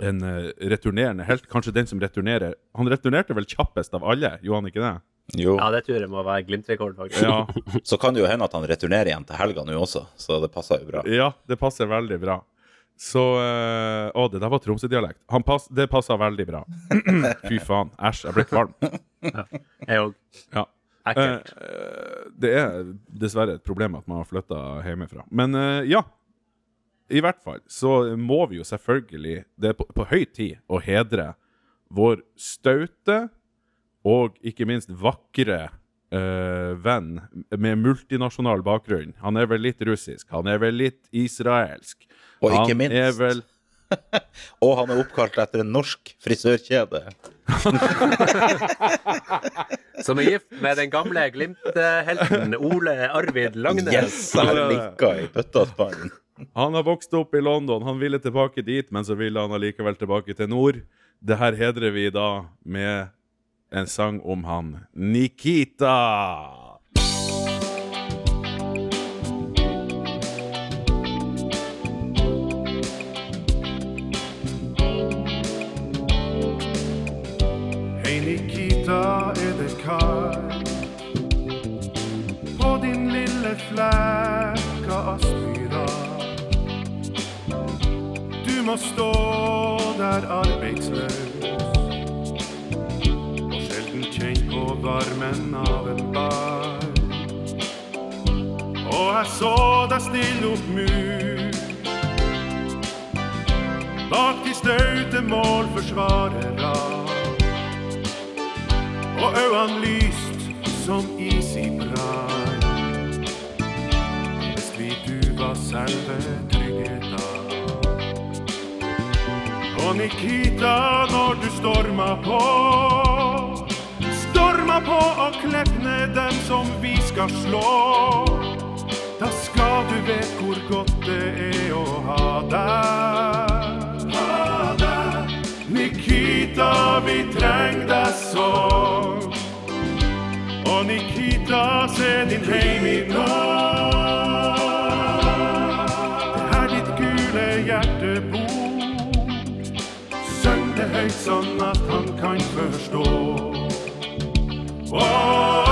en returnerende helt. Kanskje den som returnerer Han returnerte vel kjappest av alle, gjorde han ikke det? Jo. Ja, det tror jeg må være Glimt-rekord, faktisk. Ja, [laughs] Så kan det jo hende at han returnerer igjen til helga nå også, så det passer jo bra. ja det passer veldig bra. Så eh, Å, det der var Tromsø-dialekt. Pass, det passa veldig bra. [clears throat] Fy faen. Æsj, jeg ble kvalm. Jeg òg. Ja. Ekkelt. Uh, det er dessverre et problem at man har flytta hjemmefra. Men uh, ja. I hvert fall så må vi jo selvfølgelig Det er på, på høy tid å hedre vår staute og ikke minst vakre Uh, venn med multinasjonal bakgrunn. Han er vel litt russisk, han er vel litt israelsk. Og ikke han minst- er vel [laughs] Og han er oppkalt etter en norsk frisørkjede. [laughs] Som er gift med den gamle Glimt-helten Ole Arvid Langnes. Yes, han nikka i bøtta. [laughs] Han har vokst opp i London. Han ville tilbake dit, men så ville han allikevel tilbake til nord. Det her hedrer vi da med en sang om han Nikita. Nikita, er det kaldt på din lille flekk av Aspmyra? Du må stå der arbeidsløs og sjelden kjenn på varmen av en bar. Og jeg så deg stille opp mur bak de staute målforsvarere og øynene lyst som is i brann. Hvis vi du var selve tryggheten. Og Nikita, når du storma på, storma på og klepp ned dem som vi skal slå. Da skal du vet hvor godt det er å. Ha deg. Nikita, vi trenger deg sånn. Nikita, se din heim i nord. Det her ditt gule hjerte bor. Søng det høyt sånn at han kan forstå. Åh,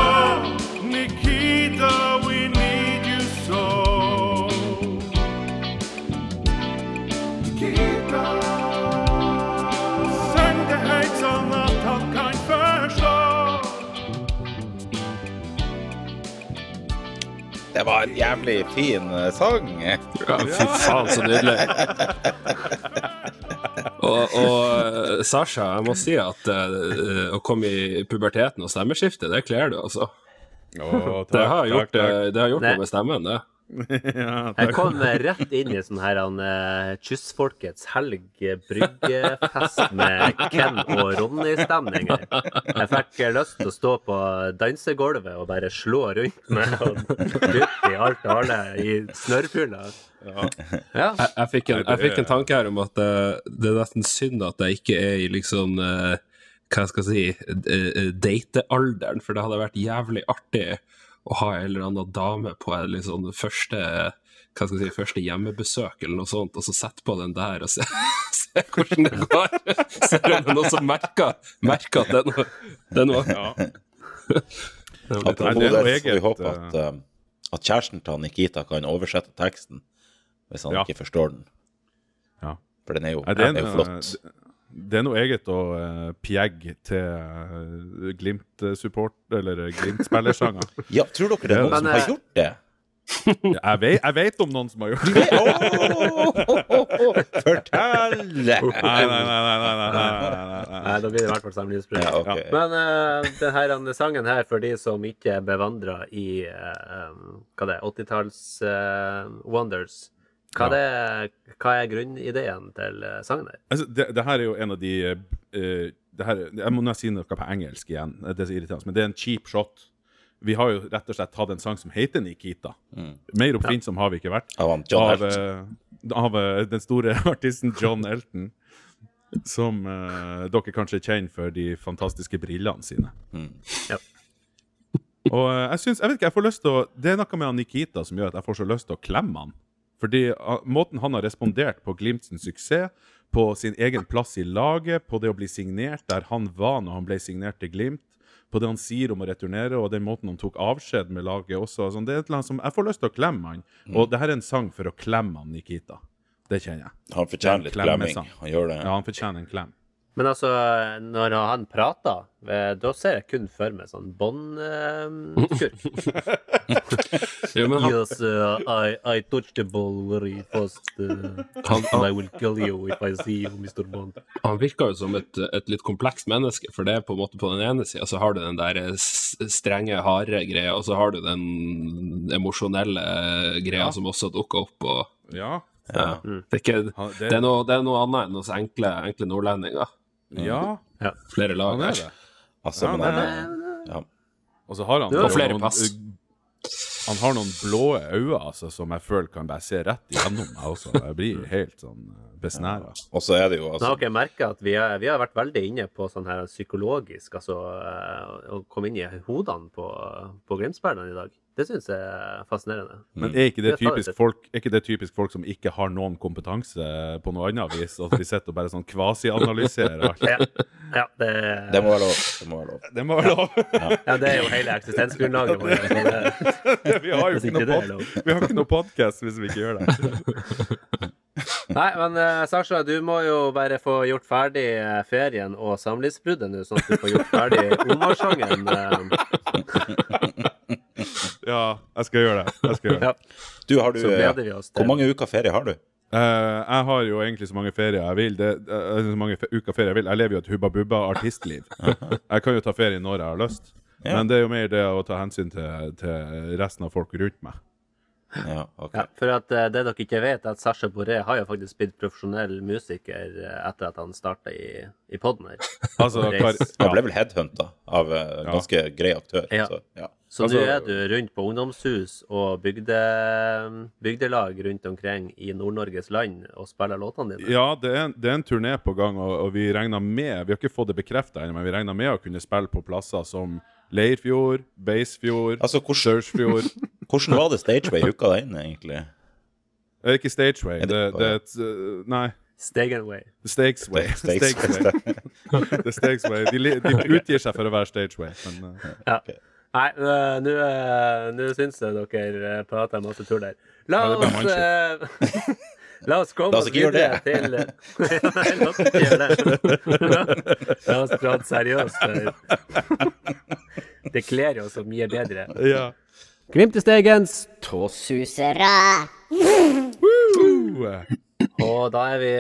Det var en jævlig fin eh, sang. Ja, fy faen, så nydelig. [laughs] Og, og eh, Sasha, jeg må si at uh, å komme i puberteten og stemmeskifte, det kler du, altså. Oh, takk, Det har gjort, takk, takk. det har gjort noe med stemmen, det. Ja, Jeg kom rett inn i sånn her han, eh, Kystfolkets helg bryggefest med Ken og Ronny-stemning. Jeg fikk eh, lyst til å stå på dansegulvet og bare slå rundt med og dytte i alt og alle i snørrfylla. Ja. Jeg, jeg, fikk en, jeg fikk en tanke her om at uh, det er nesten synd at jeg ikke er i liksom uh, Hva skal jeg si datealderen, for det hadde vært jævlig artig å ha en eller annen dame på en liksom første hva skal jeg si, første hjemmebesøk eller noe sånt, og så sette på den der og se, [laughs] se hvordan det går. Ser om det er noen som merker, merker at det er noe, det er noe. Ja. Er Apropos det er så får vi håpe at, eh, at kjæresten til Nikita kan oversette teksten hvis han Ja. ikke forstår den. Ja. For den er jo, Nei, det, er den er jo flott. Eh, det er noe eget å uh, pjegge til uh, Glimt-support, eller uh, Glimt-spillersanger. Ja, tror dere det er noen Men, som har eh, gjort det? jeg, vet, jeg vet om noen som har gjort det. Fortell! Nei, nei, nei. nei, nei, nei, nei, nei, nei. Nei, da blir det i hvert fall samlivsbrudd. Ja, ok. Men uh, denne sangen her, for de som ikke er bevandra i eh, hva det er, 80-talls uh, Wonders, hva, det, hva er grunnideen til eh, sangen der? Altså, det, det her er jo en av de uh, det her, Jeg må nesten si noe på engelsk igjen, det er så irriterende, men det er en cheap shot. Vi har jo rett og slett tatt en sang som heter Nikita. Mer oppfinnsom har vi ikke vært. Av av, av den store [laughs] artisten John Elton. Som uh, dere kanskje kjenner for de fantastiske brillene sine. Ja. Og uh, jeg syns jeg vet ikke, jeg får lyst til å Det er noe med Nikita som gjør at jeg får så lyst til å klemme han. Fordi ah, måten han har respondert på Glimts suksess, på sin egen plass i laget, på det å bli signert der han var når han ble signert til Glimt, på det han sier om å returnere, og den måten han tok avskjed med laget også. altså, det er et eller annet som, Jeg får lyst til å klemme han. Og det her er en sang for å klemme han Nikita. det kjenner jeg. Han fortjener litt klemming. Han gjør det. Ja, han fortjener en klem. Men altså, når han prater, eh, da ser jeg kun for meg sånn båndskurk. [laughs] Jo, men yes, uh, I, I touched the ball very fast. Uh, han, and I will kill you if I see you, Mr. Bond. han virker jo som et, et litt komplekst menneske, for det er på en måte på den ene sida så har du den der strenge, harde greia, og så har du den emosjonelle greia Ja. som også dukker opp. og Ja. ja. det, er ikke, det, er noe, det er noe annet enn oss enkle, enkle nordlendinger. Ja, Flere lag han er det. Altså, Ja, men det han, ja. Og så har han, og flere noen, pass. Han har noen blå øyne altså, som jeg føler kan bare se rett igjennom meg også. Jeg blir helt sånn besnæra. Og så er det jo Nå altså har jeg merka at vi, er, vi har vært veldig inne på sånn her psykologisk, altså eh, å komme inn i hodene på, på Glimt-spillerne i dag. Det syns jeg er fascinerende. Men er ikke, folk, er ikke det typisk folk som ikke har noen kompetanse på noe annet vis? At de sitter og bare sånn kvasianalyserer alt? Ja, ja, det, Det må være lov. Det må være lov. Det må være lov! ja, det er jo hele eksistensgrunnlaget vårt. det- Vi har jo ikke ikke noe, pod vi har ikke noe podcast hvis vi ikke gjør det. [laughs] Nei, men uh, Sasha, du må jo bare få gjort ferdig eh, ferien og samlivsbruddet nå, sånn at du får gjort ferdig Omar-sangen. eh. [laughs] Ja, jeg skal gjøre det. Jeg skal gjøre det. ja, Du, har du så eh, gleder vi oss Hvor mange uker ferie har du? Uh, jeg har jo egentlig så mange ferier jeg vil. Det, uh, så mange uker ferie jeg vil. Jeg lever jo et Hubba Bubba-artistliv. [laughs] Jeg kan jo ta ferie når jeg har lyst. Ja. Men det er jo mer det å ta hensyn til, til resten av folk rundt meg. Ja, okay. ja, For at uh, det dere ikke vet, er at Sasha Boré har jo faktisk blitt profesjonell musiker uh, etter at han starta i, i poden her. Altså, ja. Han ble vel headhunta av uh, ganske grei aktør. Ja. Så, ja. Så Altså- nå er du rundt på ungdomshus og bygde, bygdelag rundt omkring i Nord-Norges land og spiller låtene dine. ja, det er, det er en turné på gang, og, og vi regner med Vi har ikke fått det bekrefta ennå, men vi regner med å kunne spille på plasser som Leirfjord, Beisfjord, Altså, Sørsfjord [laughs] hvordan var det Stageway uka deg inn, egentlig? Det er ikke Stageway. Er Det, det- det er et uh, Nei. Stegenway. Stakesway. Stakesway. [laughs] Stakesway. Det Stakesway. De, de utgir seg for å være Stageway, men uh, Ja. Nei, nå øh, nå syns jeg dere øh, prater masse tull der. La oss [laughs] La oss komme oss videre til [laughs] la oss ikke gjøre det. [laughs] La oss prate seriøst. Det kler jo så mye bedre. ja. Glimt i Stegens, Tåsusere. Uh, og da er vi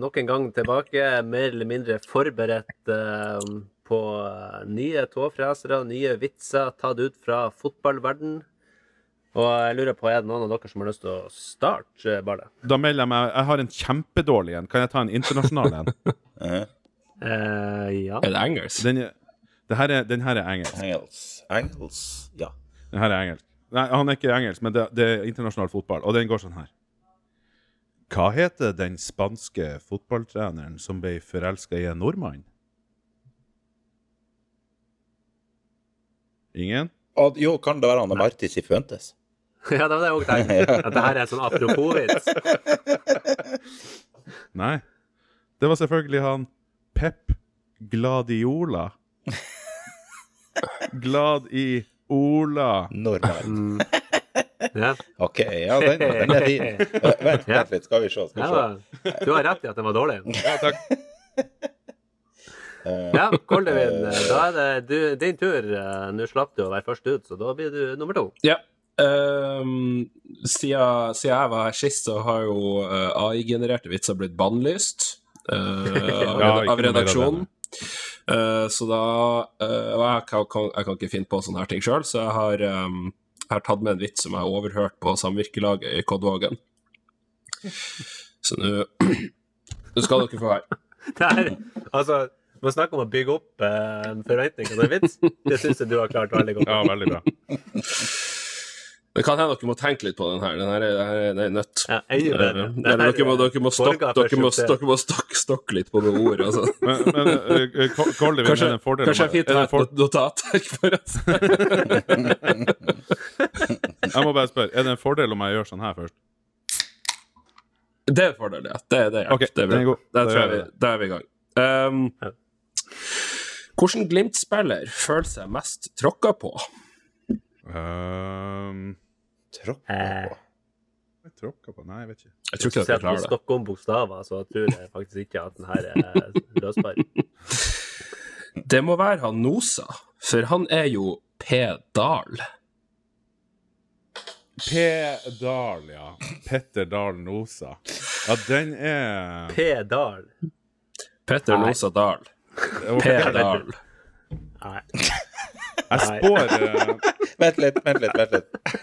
nok en gang tilbake, mer eller mindre forberedt øh, på øh, nye tåfresere, nye vitser tatt ut fra fotballverden. Og jeg lurer på, er det noen av dere som har lyst til å starte, ballet? Da melder jeg meg Jeg har en kjempedårlig en. Kan jeg ta en internasjonal en? [laughs] Eh, Eh, ja. Er det engelsk? Den, er- det her er, den her er engelsk. Engels. Engels. Ja. Den her er engelsk. Nei, han er ikke engelsk, men det, det er internasjonal fotball. Og den går sånn her. Hva heter den spanske fotballtreneren som ble forelska i en nordmann? Ingen? Og, jo, kan det være han Marti Sifuentes? [laughs] ja, det var det jeg òg tenkte. [laughs] At det her er en sånn apropos-vits. [laughs] Nei. Det var selvfølgelig han Pep Gladiola. Glad i Ola. Normalt. Ja. OK, ja, den, den er fin. Vent, vent litt, skal vi se. Skal vi se. Ja, du har rett i at den var dårlig. Ja, takk. Eh, Ja, Koldevin, da er det du, din tur. Eh, Nå slapp du å være først ut, så da blir du nummer to. Ja. Um, siden, siden jeg var her sist, så har jo eh, AI-genererte vitser blitt bannlyst uh, [laughs] av, av redaksjonen. Uh, så da uh, Og jeg kan, jeg kan ikke finne på sånne her ting sjøl, så jeg har, um, jeg har tatt med en vits som jeg har overhørt på samvirkelaget i Kodvågen. Så [clears throat] nå skal dere få høre. [laughs] Det altså, man snakke om å bygge opp eh, en forventning til en vits. Det syns jeg du har klart veldig godt. Ja, veldig bra. Det kan hende dere må tenke litt på den her. Den her er, er, er nødt. Ja. Eh, Det dere må, dere må, stokke, dere må, dere må stokke, stokke litt på noen ord. Altså. Men, men uh, Koldevin, Kanskje, er det en fordel kanskje jeg om- fint å ha et oss. [laughs] Jeg må bare spørre, er det en fordel om jeg gjør sånn her først? Det er en fordel, ja. Det, det hjelper. Ok, det er den er bra. god. Der, Da tror jeg vi vi, der er vi i gang. Um, Hvordan Glimt-spiller føler seg mest tråkka på? Um, Tråkk Eh. på. Jeg tråkka på Nei, jeg vet ikke. Jeg tror ikke at jeg på klarer det. Stockholm-bokstaver, så jeg tror jeg faktisk ikke at den her er løsbar. Det må være han Nosa, for han er jo P. Dahl. P. Dahl, ja. Petter Dahl Nosa. Ja, den er P. Dahl. Petter Nosa Dahl. Ok, P-Dal. Nei. Jeg spår eh, [laughs] Vent litt, vent litt. vent litt. [laughs]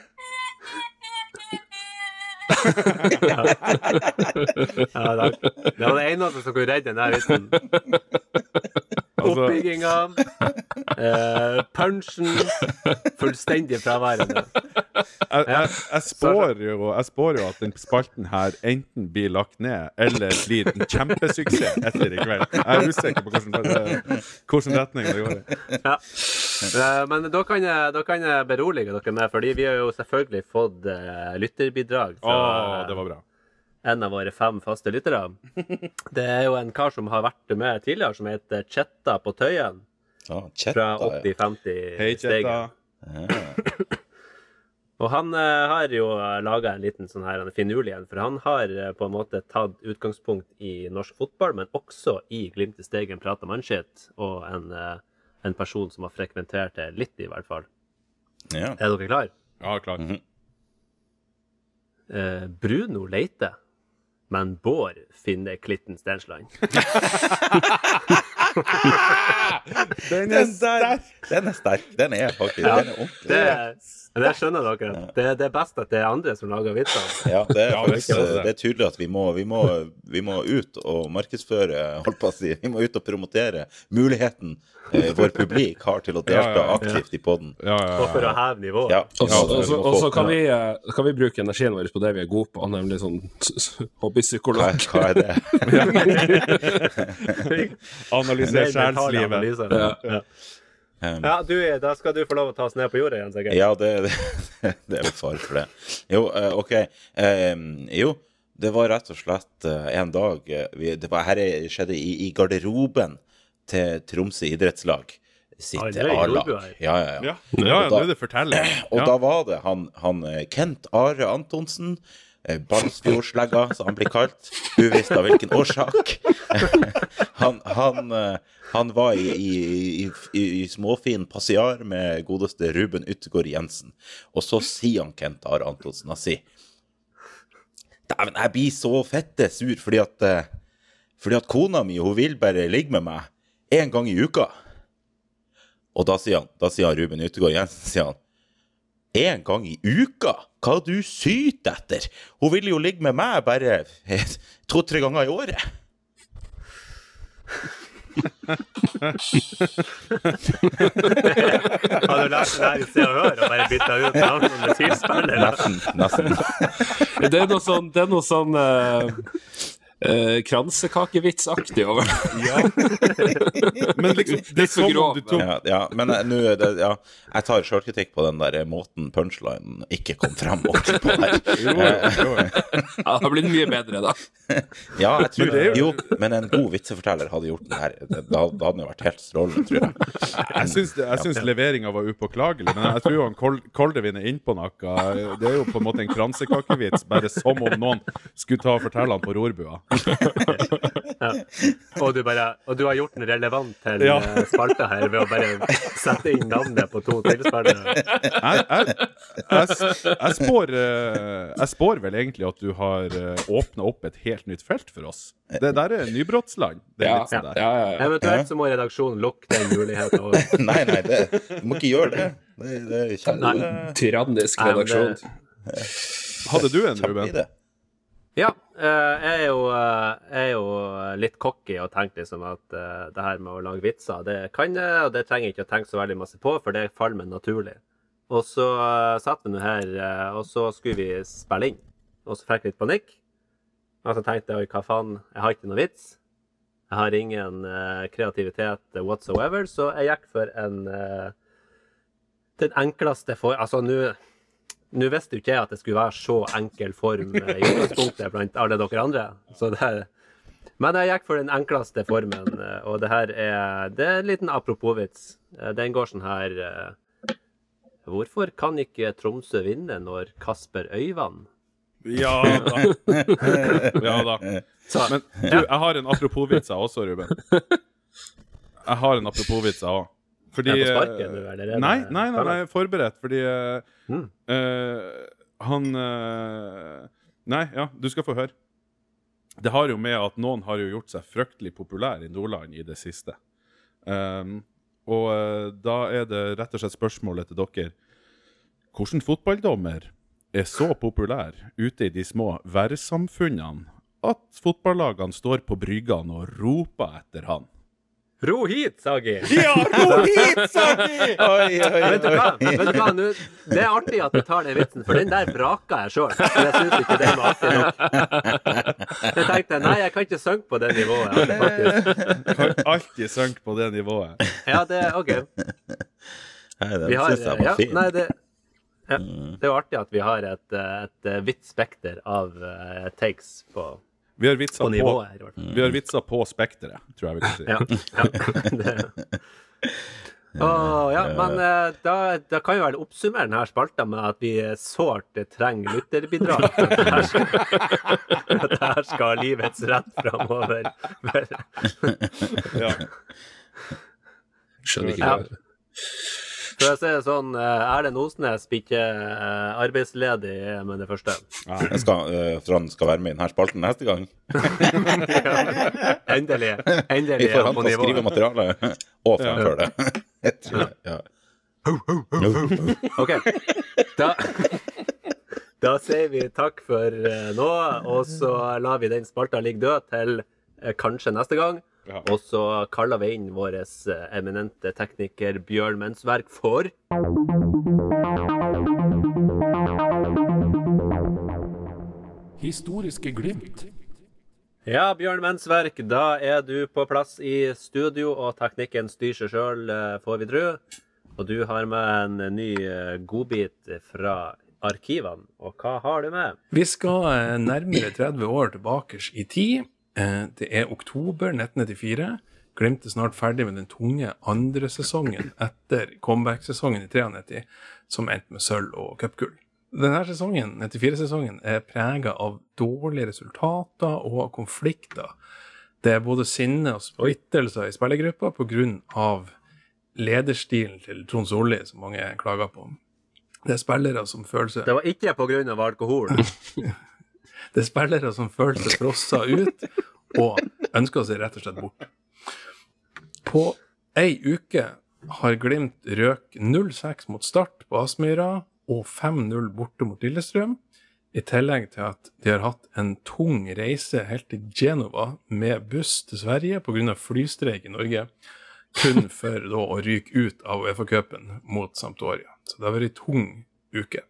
Ja, da. Det var det eneste som kunne redde den der vitsen. Altså- Oppbygginga, eh, punchen, fullstendig fraværende. Jeg, jeg, jeg, spår jo, jeg spår jo at den spalten her enten blir lagt ned, eller blir en kjempesuksess etter i kveld. Jeg er usikker på hvilken, hvilken retning det går i. Ja. Eh, Men da kan, jeg, da kan jeg berolige dere med, fordi vi har jo selvfølgelig fått eh, lytterbidrag Fra, fra det var bra. en av våre fem faste lyttere. Det er jo en kar som har vært med tidligere, som heter Chetta på Tøyen. Ja, Fra Chetta, ja. 80-50 Hei. Chetta. Og han eh, har jo laga en liten sånn her er finurlig en, for han har eh, på en måte tatt utgangspunkt i norsk fotball, men også i Glimt i Stegen prata mannskitt, og en, eh, en person som har frekventert det litt, i hvert fall. Ja. Er dere klar? Ja, klart. Mhm. Eh, Bruno leiter, men Bård finner Klitten Stensland. [laughs] Den [laughs] Den er sterk! den er sterk. Den er faktisk Ja. den er ordentlig. Det, det skjønner dere. Det, det er best at det er andre som lager vitser. Ja, det er, faktisk, det. det er tydelig at vi må, vi, må, vi må ut og markedsføre, holdt på å si, vi må ut og promotere muligheten eh, vår publik har til å delta aktivt i podden. Ja, ja, Og for å heve nivået. Ja, Og så- kan, vi, eh, kan vi bruke energien vår på det vi er gode på, nemlig sånn s- [laughs] hva, hobbypsykolog. hva er det? [laughs] Analysere Mer sjelslivet. Ja. Ja. Um, Ja, du, da skal du få lov å ta oss ned på jorda igjen, sikkert. Ja, det, [laughs] det, det er litt fare for det. Jo, uh, OK. Um, jo, det var rett og slett uh, en dag eh, vi, Det var her skjedde i, i garderoben til Tromsø idrettslag sitt det A-lag. Ja, ja, ja. Ja, ja, ja, nå er det forteller. [clears throat] Og da var det han, han Kent Are Antonsen, Balsfjordslegga, som han blir kalt, uvisst av hvilken årsak. [laughs] han, han, eh, han var i, i, i, i, i småfin passiar med godeste Ruben Utgård Jensen. Og så sier han Kent Are Antonsen, han sier Dæven, jeg blir så fette sur fordi at eh, Fordi at kona mi, hun vil bare ligge med meg én gang i uka. Og da sier han, da sier han Ruben Utegård Jensen, sier han Én gang i uka? Hva du syter etter? Hun vil jo ligge med meg bare to-tre ganger i året. Har du lært det her i Se og Hør og bare bytta ut navnet med tilspiller? Nesten. nesten. Det er noe sånn, det er noe sånn eh, eh, kransekakevitsaktig over ja. [laughs] Men liksom, det er så som grov, du tok Ja, ja, men eh, nå det ja, Jeg tar sjølkritikk på den der måten punchlinen ikke kom frem ordentlig på her. [laughs] Jo, jo. [laughs] Ja, det har blitt mye bedre, da. Ja, jeg tror det Jo, jo- men en god vitseforteller hadde gjort den her. Da da hadde den jo vært helt strålende, tror jeg. Jeg syns, jeg syns leveringa var upåklagelig, men jeg tror jo han Kol- Koldevin er innpå noe. Det er jo på en måte en kransekakevits, bare som om noen skulle ta og fortelle han på rorbua. Ja. Og, du bare, og du har gjort den relevant til Ja. eh, spalta her ved å bare sette inn navnet på to tilspillere. Jeg, jeg, jeg, jeg, spår, eh, jeg spår vel egentlig at du har åpna opp et helt nytt felt for oss. Det der er nybrottsland. Det er Ja, litt sånn ja, ja, ja. Eventuelt så må redaksjonen lukke den muligheten. [laughs] Nei, nei, det, du må ikke gjøre det. Det, det er Tyrannisk Nei, det- redaksjon. Hadde du en, Ruben? Ja, eh, jeg er jo, eh, jeg er jo litt cocky og tenker liksom at eh, det her med å lage vitser, det kan jeg, og det trenger jeg ikke å tenke så veldig masse på, for det faller meg naturlig. Og så satt vi nå her, eh, og så skulle vi spille inn. Og så fikk jeg litt panikk. Og så tenkte jeg oi, hva faen, jeg har ikke noe vits. Jeg har ingen eh, kreativitet whatsoever, så jeg gikk for en eh, Den enkleste for Altså, nå nå visste jo ikke jeg at det skulle være så enkel form eh, i utgangspunktet blant alle dere andre. Så det her, men jeg gikk for den enkleste formen, eh, og det her er Det er en liten apropos-vits. Eh, Den går sånn her eh, Hvorfor kan ikke Tromsø vinne når Kasper Øyvand Ja da. [laughs] Ja da. Men du, jeg har en apropos-vits jeg også, Ruben. Jeg har en apropos-vits jeg òg. Fordi Er på sparken, du, eller er Nei, nei, nei, nei, forberedt, fordi Mm. uh, han uh, Nei, ja, du skal få høre. Det har jo med at noen har jo gjort seg fryktelig populær i Nordland i det siste. Um, og uh, da er det rett og slett spørsmålet til dere Hvordan fotballdommer er så populær ute i de små værsamfunnene at fotballagene står på bryggene og roper etter han? Ro hit, Sagi! [laughs] Ja, ro hit, Sagi! [laughs] Oi, oi, Vet du hva? Vet du hva? Nå, det er artig at du tar den vitsen, for den der vraka jeg sjøl. Jeg syns ikke den var artig nok. [laughs] Jeg tenkte nei, jeg kan ikke synke på det nivået. Faktisk. faktisk. Kan alltid synke på det nivået. Ja, det er OK. Nei, det syns jeg var ja, fin. nei, det, ja, det er jo artig at vi har et, et vidt spekter av uh, takes på, Vi har vitser på på, her, vi har vitser på spekteret, tror jeg vi kan si. Ja. ja. Det. [laughs] Oh, ja, men eh, da, da kan vi vel oppsummere denne spalta med at vi sårt trenger lytterbidrag. [laughs] At det her skal, det livets rett framover. Ja. [laughs] Skjønner ikke Ja. For si det sånn, eh, Erlend Osnes blir ikke eh, arbeidsledig med det første. Jeg skal, for han skal være med i denne spalten neste gang. [laughs] Endelig. Vi Endelig får er han til å skrive materialet og fremføre det. [laughs] Jeg tror ja. OK. Da, da sier vi takk for eh, nå, og så lar vi den spalta ligge død til eh, kanskje neste gang. Ja. Og så kaller vi inn vår eh, eminente tekniker Bjørn Mensverk for Historiske glimt. Ja, Bjørn Mensverk, da er du på plass i studio, og teknikken styrer seg sjøl, får vi tru. Og du har med en ny eh, godbit fra arkivene. Og hva har du med? Vi skal eh, nærmere 30 år tilbake i tid. Eh, Det er oktober 1994. Glimt er snart ferdig med den tunge andre sesongen etter comeback-sesongen i 93, som endte med sølv og cupgull. Denne sesongen, 94-sesongen, er prega av dårlige resultater og konflikter. Det er både sinne og splittelser i spillergruppa pga. lederstilen til Trond Solli, som mange klager på. Det er spillere som føler seg Det var ikke pga. alkohol. [laughs] Det er spillere som føler seg [laughs] frossa ut og ønsker seg rett og slett bort. På ei uke har Glimt røk 0-6 mot Start på Aspmyra og 5-0 borte mot Lillestrøm. I tillegg til at de har hatt en tung reise helt til Genova med buss til Sverige pga. flystreik i Norge, kun [laughs] for da å ryke ut av Uefa-cupen mot Sampdoria. Så det har vært ei tung uke.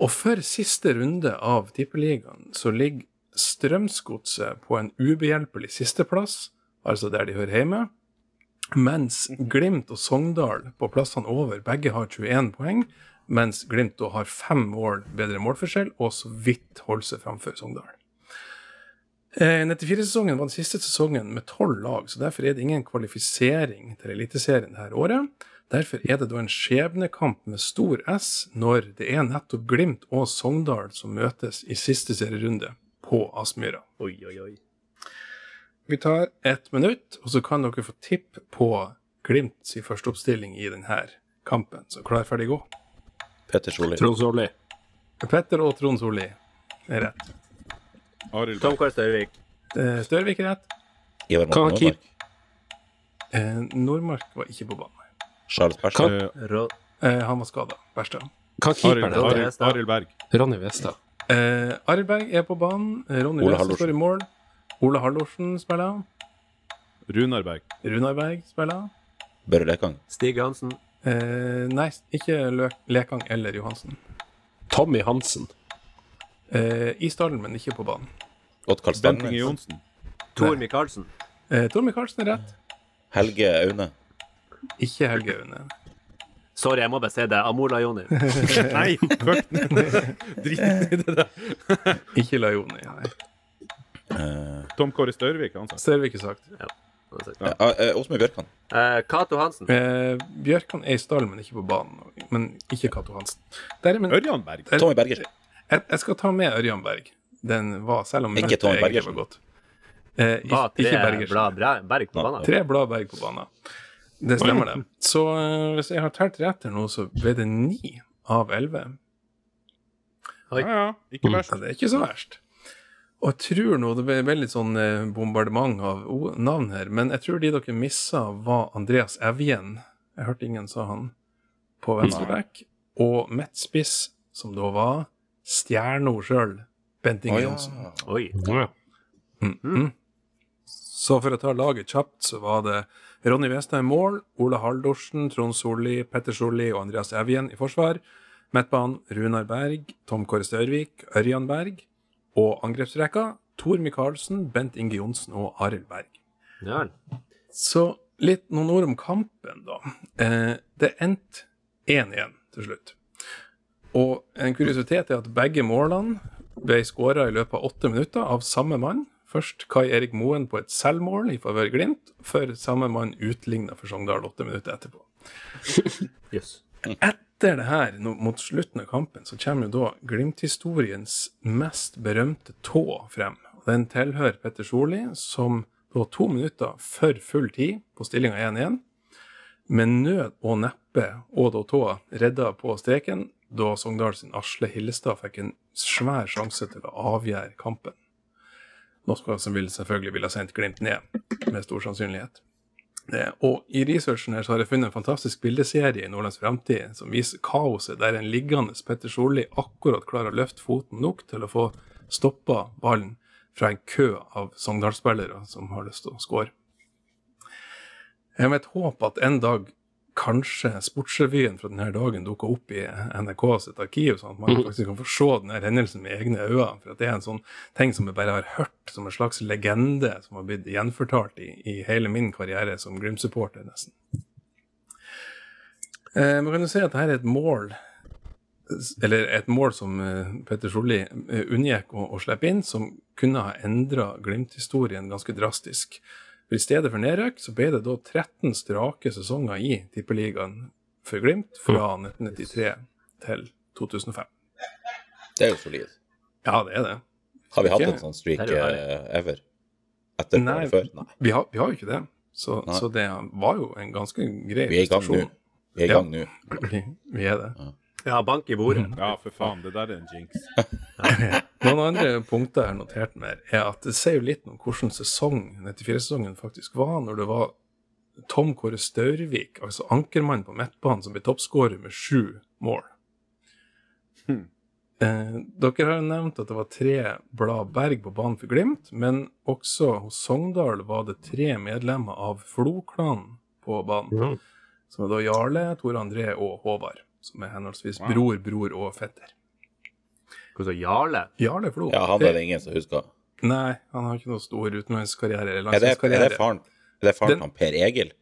Og for siste runde av Tippeligaen så ligger Strømsgodset på en ubehjelpelig sisteplass, altså der de hører hjemme, mens Glimt og Sogndal på plassene over begge har 21 poeng, mens Glimt da har fem mål bedre målforskjell og så vidt holder seg framfor Sogndal. Eh, 94-sesongen var den siste sesongen med tolv lag, så derfor er det ingen kvalifisering til Eliteserien dette året. Derfor er det da en skjebnekamp med stor S når det er nettopp Glimt og Sogndal som møtes i siste serierunde på Aspmyra. Oi, oi, oi. Vi tar ett minutt, og så kan dere få tipp på Glimt sin førsteoppstilling i denne kampen. Så klar, ferdig, gå. Petter Solli. Trond Solli. Petter og Trond Solli er rett. Arild Tom Kåre Størvik. Eh, Størvik er rett. Ivar Nordmark. Eh, Nordmark var ikke på banen. Charles Persson. Eh, Eh, han var skada. Berstad. Hva er keeperen Arild, heter? Arild, Arild Berg. Ronny Westad. Eh, Berg er på banen. Eh, Ronny Westad står i mål. Ole Hallorsen spiller. Runar Berg. Runar Berg spiller. Børre Lekang. Stig Hansen. Eh, nei, ikke Løk Lekang eller Johansen. Tommy Hansen. Eh, I stallen, men ikke på banen. Inge Stangnes. Johnsen. Tor Micaelsen. Eh, Tor Micaelsen er rett. Helge Aune. Ikke Helge Aune. Sorry, jeg må bare si det. Amor Lajoni. [laughs] Nei, fuck! Drit i det der. Ikke Lajoni. Nei. Eh, Tom Kåre Størvik, han sa. Størvik er sagt. ja, Ja. Åsmund Bjørkan. Eh, Cato Hansen. Eh, Bjørkan er i stallen, men ikke på banen. Men ikke Cato Hansen. Derimot, Ørjan Berg. der, Tommy Berger. Jeg, jeg skal ta med Ørjan Berg. Den var, selv om Ikke Tommy Bergersen. var godt. Eh, ikke Bergersen. blad berg på banen? Tre blad Berg på banen. Det stemmer, det. Så eh, hvis jeg har telt rett her nå, så ble det ni av elleve. Ja, ja. Ikke verst. Ja, det er ikke så verst. Og jeg tror nå, det ble veldig sånn eh, bombardement av navn her, men jeg tror de dere missa, var Andreas Evjen. Jeg hørte ingen sa han på venstreback. Og midtspiss, som da var stjerna sjøl, Bent Inge. Johnsen. Oi. Ja. -hmm. Så for å ta laget kjapt, så var det Ronny Westad i mål, Ole Haldorsen, Trond Solli, Petter Solli og Andreas Evjen i forsvar. Midtbanen Runar Berg, Tom Kåre Størvik, Ørjan Berg. Og angrepsrekka Tor Micaelsen, Bent Inge Johnsen og Arild Berg. Ja. Så litt noen ord om kampen, da. Eh, det endte 1-1 til slutt. Og en kuriositet er at begge målene ble skåra i løpet av åtte minutter av samme mann. Først Kai Erik Moen på et selvmål i favør Glimt, før samme mann utligna for Sogndal åtte minutter etterpå. [laughs] yes. Etter det her, mot slutten av kampen, så kommer jo da Glimt-historiens mest berømte tå frem. Den tilhører Petter Solli, som da to minutter før full tid på stillinga 1-1, med nød og neppe og da tåa redda på streken, da Sogndal sin Asle Hillestad fikk en svær sjanse til å avgjøre kampen. Noe som vil selvfølgelig ville ha sendt Glimt ned, med stor sannsynlighet. Eh, Og i researchen her så har jeg funnet en fantastisk bildeserie i Nordlands Fremtid som viser kaoset der en liggende Petter Solli akkurat klarer å løfte foten nok til å få stoppa ballen fra en kø av Sogndal-spillere som har lyst til å score. Jeg har et håp at en dag kanskje Sportsrevyen fra denne dagen dukker opp i NRK sitt arkiv, sånn at man faktisk kan få se denne hendelsen med egne øyne. For at det er en sånn ting som jeg bare har hørt som en slags legende som har blitt gjenfortalt i, i hele min karriere som Glimt-supporter, nesten. Eh, man kan jo si at dette er et mål eller et mål som eh, Petter Solli eh, unngikk å, å slippe inn, som kunne ha endra Glimt-historien ganske drastisk. For I stedet for nedrykk så ble det da 13 strake sesonger i Tippeligaen for Glimt fra 1993 til 2005. Det er jo solid. Ja, det er det. Har vi hatt en sånn streak eh, ever? Etter Nei. før? Nei. Vi har, vi har jo ikke det. Så, så det var jo en ganske grei prestasjon. Vi er i gang nå. Vi er i gang nå. Vi, vi er det. Ja, bank i bordet. Ja, for faen. Det der er en jinx. [laughs] Noen andre punkter jeg har notert mer, er at det sier jo litt om hvordan sesong 94-sesongen faktisk var, når det var Tom Kåre Staurvik, altså ankermann på midtbanen, som ble toppskårer med sju mål. Hmm. Eh, dere har jo nevnt at det var tre blad Berg på banen for Glimt, men også hos Sogndal var det tre medlemmer av Flo-klanen på banen. Mm. Som er da Jarle, Tore André og Håvard, som er henholdsvis Wow. bror, bror og fetter. Hva sa Jarle? Jarle Flo. Ja, han er det ingen som husker. Nei, han har ikke noe stor utenlandskarriere eller Er det, er det faren, er det faren Den- han Per Egil?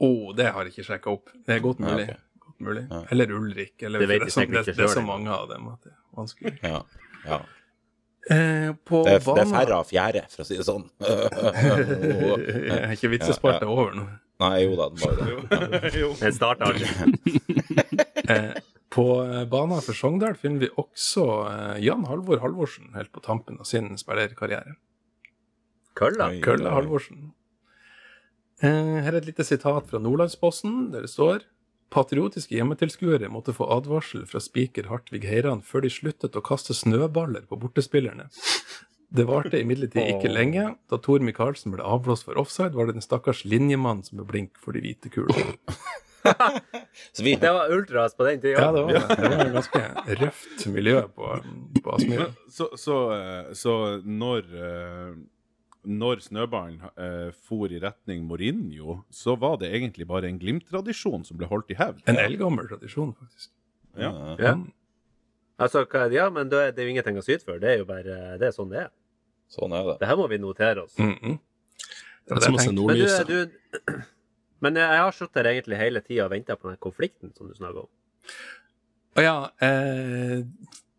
Å, det har jeg ikke sjekka opp. Det er godt Ja, mulig. Godt mulig. Ja. Eller Ulrik. Eller, Det så- ikke det, det er så mange av dem at det er vanskelig. Ja. ja. Eh, på Det, er, det er færre av fjerde, for å si det sånn. [laughs] er ikke vitsespalta Ja, ja. over nå? Nei, jo da, den var jo det. [laughs] jo. Den starta aldri. [laughs] Eh, på eh, banen for Sogndal finner vi også eh, Jan Halvor Halvorsen helt på tampen av sin spillerkarriere. Kølla? Oi. Kølle Halvorsen. Eh, her er et lite sitat fra Nordlandsposten, der det står Patriotiske hjemmetilskuere måtte få advarsel fra spiker Hartvig Heiran før de sluttet å kaste snøballer på bortespillerne. Det varte imidlertid ikke lenge. Da Tor Micaelsen ble avblåst for offside, var det den stakkars linjemannen som ble blink for de hvite kulene. [laughs] Så vi, Det var ultras på den tida. Ja, det var, det. var et ganske røft miljø på, på Aspmyra. Så, så, eh, så når eh, når snøballen eh, for i retning Mourinho, så var det egentlig bare en Glimt-tradisjon som ble holdt i hevd. En eldgammel tradisjon, faktisk. Ja. Ja. Altså, hva, ja, men det er det er jo ingenting å syte for. Det er jo bare det er sånn det er. Sånn er det. Det her må vi notere oss. Mm -mm. Det er som å se Men, du, du, [clears throat] men jeg har sittet her egentlig hele tida og venta på den konflikten som du snakker om. Og ja, eh,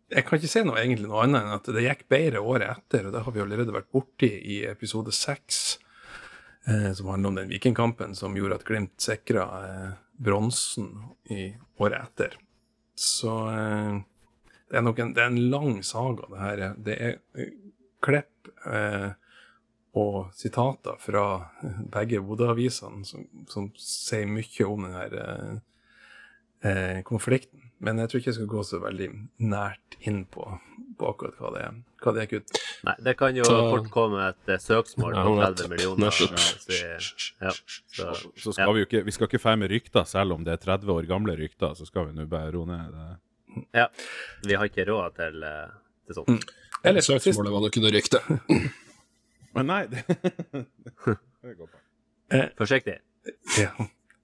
jeg kan ikke si noe egentlig noe annet enn at det gikk bedre året etter, og det har vi allerede vært borti i episode seks, eh, som handler om den vikingkampen som gjorde at Glimt sikra eh, bronsen i året etter. Så eh, det er nok en, det er en lang saga, det her. Det er eh, klipp og sitater fra begge Bodø-avisene som, som sier mye om den her eh, eh, konflikten. Men jeg tror ikke jeg skal gå så veldig nært inn på, på akkurat hva det er. Hva det er kutt. Nei, det kan jo Så- fort komme et eh, søksmål på 30 millioner. Vi- Ja, så, Så skal vi jo ikke Vi skal ikke feire med rykter, selv om det er 30 år gamle rykter. Så skal vi nå bare roe ned det. ja, vi har ikke råd til, eh, til sånt. Eller Søksmålet var nok ikke noe rykte. Men nei det, [laughs] det går bra. Forsiktig. Ja.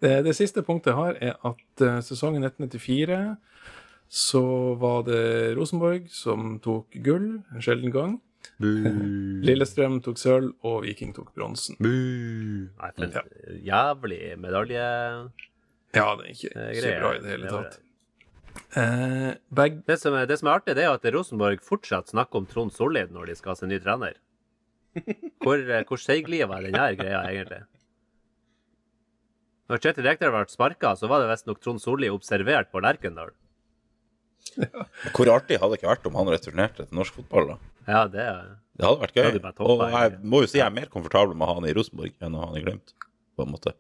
Det, det siste punktet jeg har, er at eh, sesongen 1994 så var det Rosenborg som tok gull, en sjelden gang. [laughs] Lillestrøm tok sølv, og Viking tok bronsen. Nei, for en jævlig medalje. Ja, det er ikke, Eh, ikke bra i det hele Det tatt. Eh, begge Det som, er, det som er artig, det er at Rosenborg fortsatt snakker om Trond Sollid når de skal ha seg ny trener. Hvor, eh, hvor seigliva er den her greia, egentlig? Når Kjetil Rekdal ble sparka, så var det visstnok Trond Solli observert på Lerkendal. Hvor artig hadde det ikke vært om han returnerte til norsk fotball, da? Ja, det er Det hadde vært gøy. Hadde Og jeg må jo si jeg er mer komfortabel med å ha han i Rosenborg enn å ha han i Glimt, på en måte.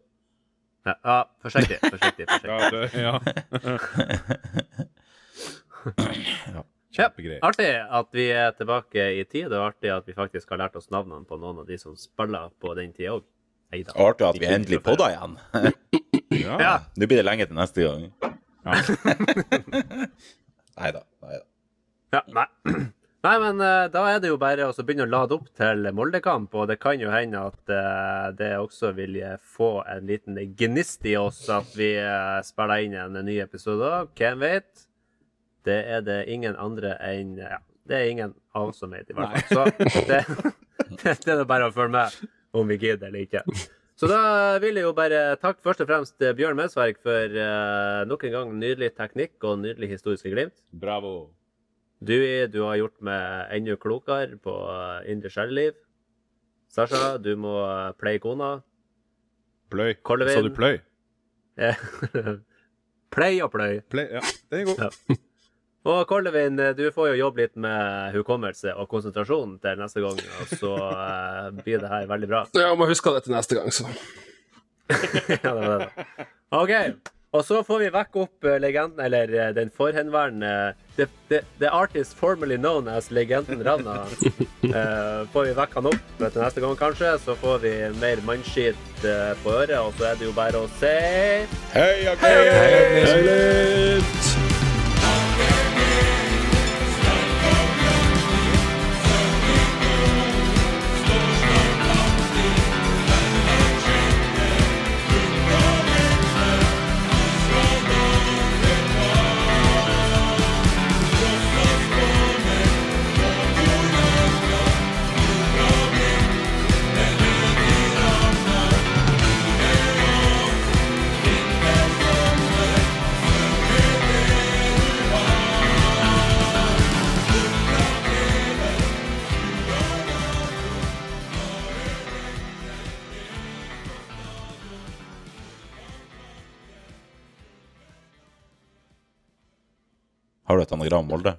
Ja, ja forsiktig, forsiktig. forsiktig. Ja, det, ja. Ja. Kjempegreier. Artig at vi er tilbake i tid, og artig at vi faktisk har lært oss navnene på noen av de som spiller på den tida òg. Artig at vi endelig podda igjen. Ja. Ja. Nå blir det lenge til neste gang. Ja. [laughs] Nei da. Nei da. Ja, nei. Nei, men eh, da er det jo bare å begynne å lade opp til Moldekamp, og det kan jo hende at eh, det også vil eh, få en liten gnist i oss at vi spiller inn en ny episode òg. Hvem vet? Det er det ingen andre enn Ja, det er ingen av oss som vet, i hvert fall. Så [laughs] det, det er det bare å følge med om vi gidder eller ikke. Så da vil jeg jo bare takke først og fremst Bjørn Mensverk for uh, nok en gang nydelig teknikk og nydelig historiske glimt. Bravo. Du, du har gjort meg enda klokere på eh, indre sjeleliv. Sasha, du må play kona. Pløy. Kolvin. Sa du pløy? [laughs] play og pløy. Pløy, ja. Den er god. Ja. Og Kollevin, eh, du får jo jobbe litt med hukommelse og konsentrasjon til neste gang, og så uh, blir det her veldig bra. Jeg må huske det til neste gang, så. [laughs] ja, det var det. OK. Og så får vi vekke opp eh, legenden, eller eh, den forhenværende the, the, the artist formerly known as legenden Ravna. uh, får vi vekke han opp til neste gang, kanskje. Så får vi mer mannskitt uh, på øret, og så er det jo bare å si Heia Høylytt! Har du et anagram, Olde?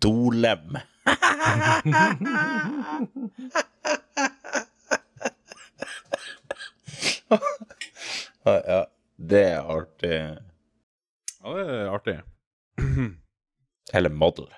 Dolem. ja, det er artig. Ja, det er artig. Eller model.